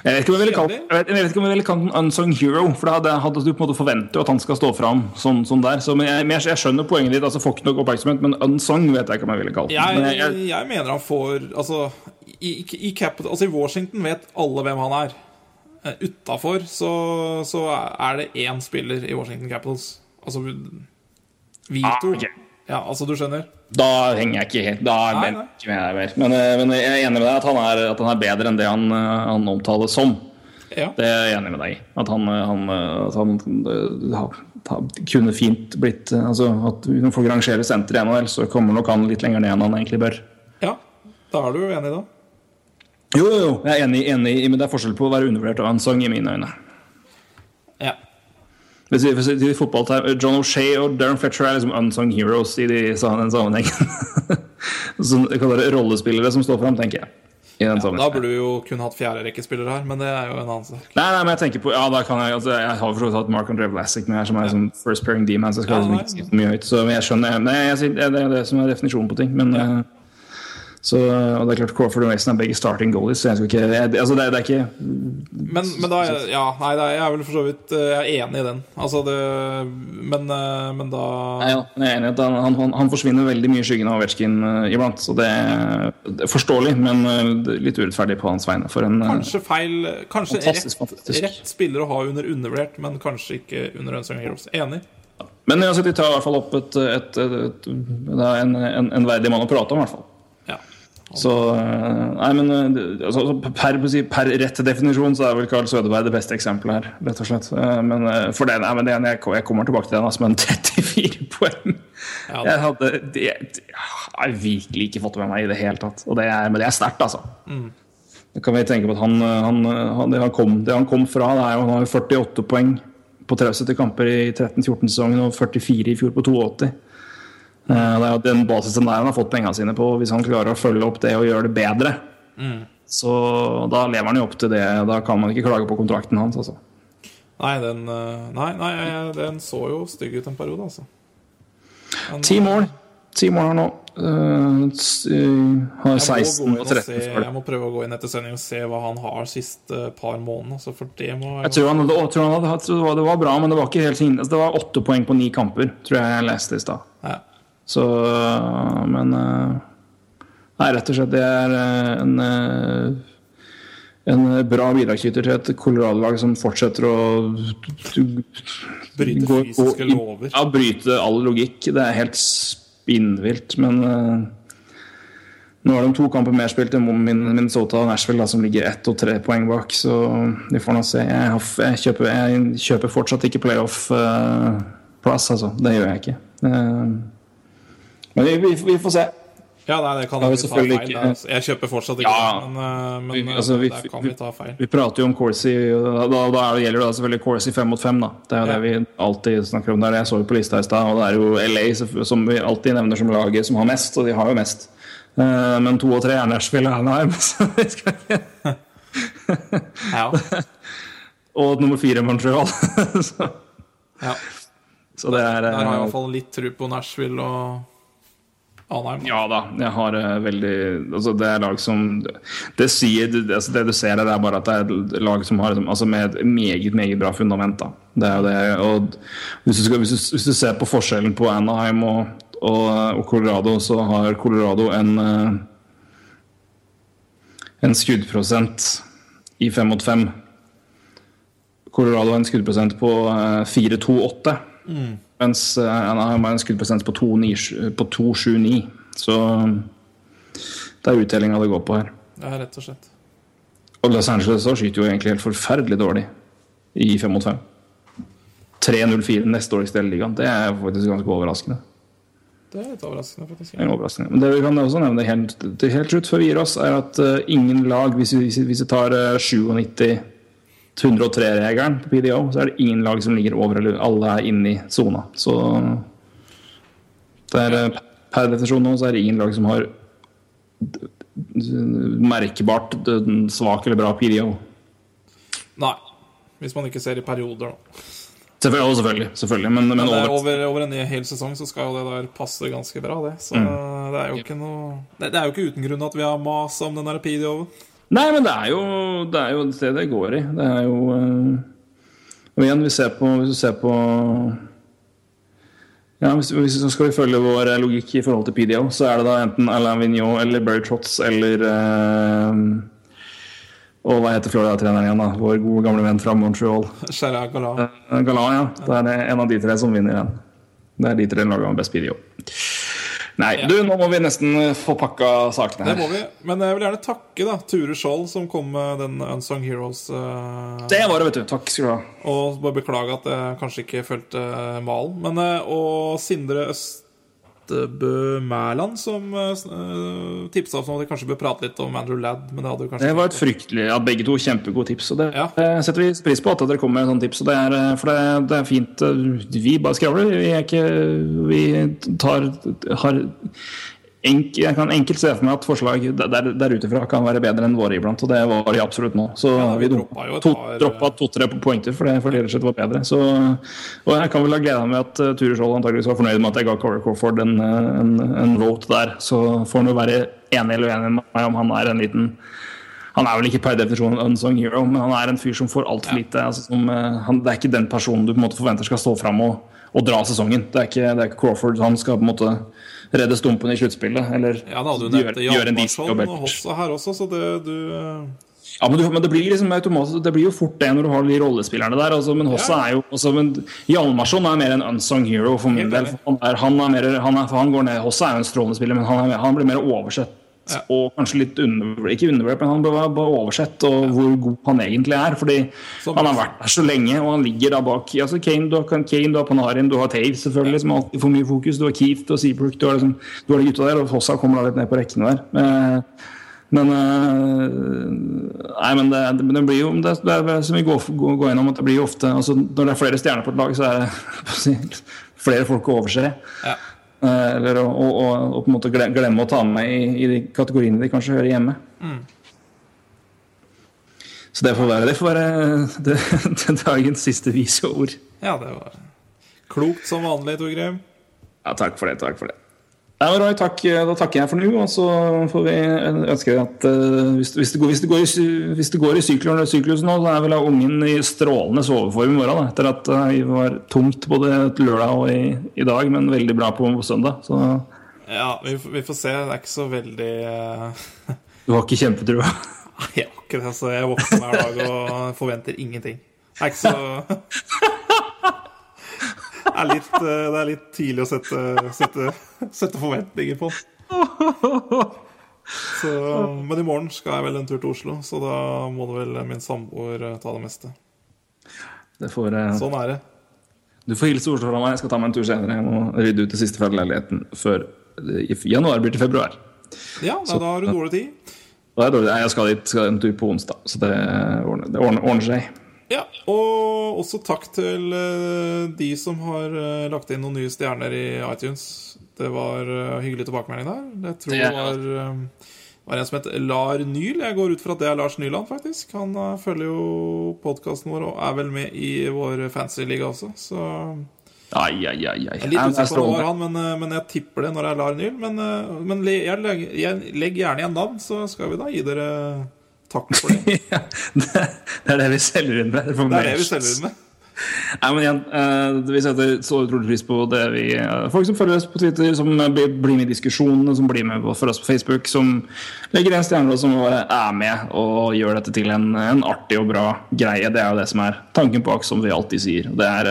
Jeg vet ikke om jeg ville kalt jeg vet, ikke om jeg ville kalt den unsung hero. For da hadde, hadde du på en måte forventer at han skal stå fram sånn, sånn der. Så, men jeg, jeg, skjønner poenget ditt. altså Får ikke nok oppmerksomhet, men unsung vet jeg ikke om jeg ville kalt den. jeg, Men jeg, jeg mener han får Altså, i, i, Capital, altså, i Washington vet alle hvem han er. Uh, Utafor så, så er det én spiller i Washington Capitals. Altså Vito. Ah, okay. Ja, altså, du skjønner? Da henger jeg ikke helt Da er Nei, jeg nei. ikke med deg mer. Men, eh, men jeg er enig med deg at han er, at han er bedre enn det han, eh, han omtales som. Ja. Det er jeg enig med deg i. At han, eh, han, at han ha- ha- kunne fint blitt altså At når folk rangerer senter i NHL, så kommer nok han litt lenger ned enn han egentlig bør. ja. Da er du jo enig, da? Jo, jo, jo. Jeg er enig, enig men det er forskjell på å være undervurdert og sang i mine øyne. Ja. Hvis vi- hvis vi- i fotballterm- John O'Shea og Darren Fletcher er liksom unsung heroes i de, den sammenhengen. Så kaller det rollespillere som står fram, tenker jeg. I den Da burde du jo kun hatt fjerderekkespillere her, men det er jo en annen sak. Nei, nei, men jeg tenker på Ja, da kan jeg altså, Jeg har for hatt Mark André Vlasic med her, som er sånn first pairing D-man, så jeg skal Ja, liksom ikke si så mye høyt. Så jeg skjønner Nei, jeg, det er det som er definisjonen på ting. Men eh, så, Og det er klart Crawford og Mason er begge starting goalies, så jeg skal ikke jeg, Altså, det, er- det er ikke Men, men da er- Ja, nei, er jeg vel for så vidt eh, Jeg er enig i den. Altså, det Men, eh, men da Nei, ja, jeg er enig i at han, han, han forsvinner veldig mye i skyggen av Ovetsjkin uh, iblant. Så det er, det er forståelig, men uh, er litt urettferdig på hans vegne. For en eh, Kanskje feil Kanskje Fantastisk, rett, fantastisk. rett spiller å ha under undervurdert, men kanskje ikke under Unsung Heroes. Enig. Men altså, de tar i hvert fall opp et, et, et, er en, en, en verdig mann å prate om, i hvert fall. Så eh, Nei, men eh, altså, per, per, per rett definisjon så er vel Carl Sødeberg det beste eksempelet her, rett og slett. Eh, Men for det, nei, men det, jeg, kommer tilbake til den, altså, men 34 poeng Ja, Jeg hadde det, det har virkelig ikke fått med meg i det hele tatt. Og det er, men det er sterkt, altså. Da kan vi tenke på at han, han, han, det, han kom, det han kom fra, det er jo, han har 48 poeng på 73 kamper i 13-14-sesongen og 44 i fjor på 82. Eh, Det er jo den basisen der han har fått pengene sine på. Hvis han klarer å følge opp det og gjøre det bedre, så da lever han jo opp til det. Da kan man ikke klage på kontrakten hans. Altså. Nei, den, eh, nei, nei, den så jo stygg ut en periode, altså. Ti mål. Ti mål her nå. Uh, eh, har 16 og og 13 se, jeg må prøve å gå inn etter sending og se hva han har siste par månedene. Altså, for det må Jeg tror han jeg tror han hadde det var- det var bra, men det var ikke helt altså, Det var åtte poeng på ni kamper, tror jeg jeg leste i stad. ja. Så Men øh, Nei, rett og slett, det er øh, en øh, en bra bidragsyter til et Colorado-lag som fortsetter å Bryte gå- fysiske lover. Ja, bryte all logikk. Det er helt spinnvilt, men nå har de to kamper mer spilt enn Minnesota og Nashville, da, som ligger ett og tre poeng bak. Så vi får nå se. Jeg, har, jeg, kjøper, jeg kjøper fortsatt ikke playoff-plass, altså. Det gjør jeg ikke. Eh, Men vi, vi, vi får se. Ja, nei, det kan Ja, vi ta feil. ikke- altså. Jeg kjøper fortsatt ikke Ja. men, eh, men eh, altså, vi- der kan vi- vi ta feil. Vi prater jo om Corsi, da, da er gjelder det selvfølgelig Corsi fem mot fem. da. Det er jo Ja. det vi alltid snakker om Det er det Jeg så på lista i stad, og det er jo LA som vi alltid nevner som laget som har mest, og de har jo mest. Eh, men to og tre er Nashville og Anaheim, så vi skal ikke Ja, Og nummer fire Montreal. så, ja. så det er Der har jeg i eh, hvert fall litt tro på Nashville og Anheim. Ja da, jeg har eh, veldig altså Det er lag som Det sier altså det du ser her, er bare at det er lag som har altså med et meget meget bra fundament. da Det er det og hvis du, skal, hvis, du, hvis du ser på forskjellen på Anaheim og, og, og Colorado, så har Colorado en eh, En skuddprosent i fem mot fem. Colorado har en skuddprosent på eh, 4-2-8. Mens eh, Anaheim har en skuddprosent på 2,79. Så det er uttellinga det går på her. Ja, rett og slett. Og Los Angeles skyter jo egentlig helt forferdelig dårlig i fem mot fem. 3-0-4 nest dårligste i ligaen. Det er faktisk ganske overraskende. Det er litt overraskende, faktisk. Er overraskende. Men det vi kan også nevne helt, til helt slutt før vi gir oss, er at eh, ingen lag, hvis vi, hvis vi tar uh, 97-103-regelen på PDO, så er det ingen lag som ligger over, eller alle er inne i sona. Så det er, eh, per definisjon nå så er det ingen lag som har merkbart svak eller bra PDO. Nei. Hvis man ikke ser i perioder, da. Selvfølgelig, selvfølgelig, selvfølgelig. Men, men Men er over, over, over en hel sesong så skal jo det der passe ganske bra, det. Så det er jo ikke noe det, er jo ikke uten grunn at vi har mas om den der PDO-en. Nei, men det er jo det er jo det det går i. Det er jo eh, Og igjen, vi ser på, hvis du ser på ja, hvis, hvis så skal vi følge vår logikk i forhold til PDO, så er det da enten Alain Vigneault eller Berry Trotz eller eh, Og hva heter Florida-treneren igjen, da? Vår gode gamle venn fra Montreal. Gerard Gallat. Eh, Galan, ja. Det er en av de tre som vinner igjen. Det er de tre lagene med best PDO. Nei, du, nå må vi nesten eh, få pakka sakene her. Det må vi. Men jeg vil gjerne takke da Ture Skjold, som kom med den Unsung Heroes. Uh, Det var det, vet du. Takk skal du ha. Og bare beklage at jeg kanskje ikke fulgte malen. Men, uh, og Sindre Østebø Mæland som uh, tipsa oss om at vi kanskje bør prate litt om Andrew Ladd. Men det hadde jo kanskje Det var et fryktelig Ja, begge to kjempegode tips. Og det Ja. eh, setter vi pris på at dere kommer med sånne tips. Og det er, eh, for det, det er fint. eh, Vi bare skravler. Vi er ikke Vi tar har enk, Jeg kan enkelt se for meg at forslag der, der ute fra kan være bedre enn våre iblant, og det var de absolutt nå. Så Ja, vi vi droppa jo et to, droppa to-tre fordi for det, rett og slett var bedre. Så, og jeg kan vel ha gleda meg at uh, Ture Skjold antakeligvis var fornøyd med at jeg ga Corey Crawford en, eh, en, en vote der. Så får han jo være enig eller uenig med meg om han er en liten han er vel ikke per definisjon en unsung hero, men han er en fyr som får altfor lite. Altså, som, eh, han, det er ikke den personen du på en måte forventer skal stå fram og, og dra sesongen. Det er, ikke, det er ikke Crawford. Han skal på en måte redde stumpen i sluttspillet. Eller Ja, da du gjøre, gjør en decent jobb. og her også, så det du Ja, men, du, men det blir liksom automatisk Det blir jo fort det når du har de rollespillerne der. Altså, men Hossa Ja. er jo altså, men Hjalmarsson er mer en unsung hero for min del. Han, er, han, er mer, han, er, han går ned Hossa er jo en strålende spiller, men han, er, han blir mer oversett. Ja. Og kanskje litt under, ikke undervurdert, men han bør være oversett og hvor god han egentlig er. Fordi Som- han har vært der så lenge, og han ligger da bak. Altså Kane, du har, Kane, du har Panarin, du har Taves selvfølgelig, som alltid får mye fokus. Du har Keith og Seabrook, du har, liksom, du har de gutta der, og Hossa kommer da litt ned på rekkene der. Eh, Men eh, Nei, men det, det, blir jo det, det er som vi går, går, går gjennom, at det blir jo ofte altså Når det er flere stjerner på et lag, så er det flere folk å overse. Ja. Eh, Eller å, å, å, på en måte glemme, å ta med i, i de kategoriene de kanskje hører hjemme. Så det får være, det får være det, det dagens siste vise ord. ja, det var klokt som vanlig, Torgrim. Ja, takk for det. takk for det. Ja, Roy, takk, da takker jeg for nå, og så får vi ønske at uh, hvis, hvis, det går, hvis, det går hvis det går i syklusen, syklus nå, så er vel ungen i strålende soveform i morgen. Da, etter at eh, vi var tungt både lørdag og i, i dag, men veldig bra på søndag. Så Ja, vi, får- vi får se. Det er ikke så veldig uh... du har ikke kjempetrua? Nei, jeg har ikke det. Så jeg våkner hver dag og forventer ingenting. Det er ikke så er litt, eh, det er litt tidlig å sette, sette, sette forventninger på. Så, men i morgen skal jeg vel en tur til Oslo, så da må det vel min samboer eh, ta det meste. Det får, eh, Sånn er det. Du får hilse Oslo fra meg. Jeg skal ta meg en tur senere. Jeg må rydde ut det siste fra leiligheten før i januar blir til februar. Ja, nei, da har du dårlig tid. Da er dårlig. Jeg skal dit skal en tur på onsdag, så det ordner, det ordner, ordner seg. Ja, og også takk til eh, de som har eh, lagt inn noen nye stjerner i iTunes. Det var eh, hyggelig tilbakemelding der. Jeg tror det var, var en som het Lar Nyl. Jeg går ut fra at det er Lars Nyland, faktisk. Han følger jo podkasten vår og er vel med i vår fancy-liga også, så Ai, ai, ai. ai. Jeg er litt er usikker på var han, men, men jeg tipper det når det er Lar Nyl. Men, men jeg legg, jeg legg gjerne igjen navn, så skal vi da gi dere takk for det. Ja, det det er det vi selger inn med. Det er det vi selger inn med. Nei, men igjen, eh, Vi setter så utrolig pris på det vi eh, Folk som følger oss på Twitter, som blir, blir med i diskusjonene, som blir med på- for oss på Facebook, som legger igjen stjerner og som er med og gjør dette til en, en artig og bra greie. Det er jo det som er tanken bak, som vi alltid sier. Det er,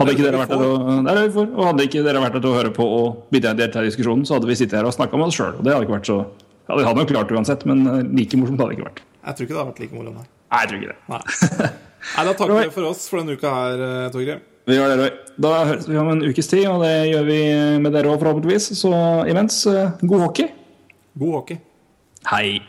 hadde ikke er dere vært der og, det er vi får. Og hadde ikke dere vært der til å høre på og bidra til diskusjonen, så hadde vi sittet her og snakka med oss sjøl. Det hadde ikke vært så Ja, De hadde nok klart uansett, men eh, like morsomt hadde det ikke vært. Jeg tror ikke det har vært like moro, nei. Nei, jeg tror ikke det. Nei, nei da takker vi for oss for denne uka her, eh, Torgrim. Vi gjør det, Roy. Da høres vi om en ukes tid, og det gjør vi med dere òg, forhåpentligvis. Så imens, eh, god hockey. God hockey. Hei.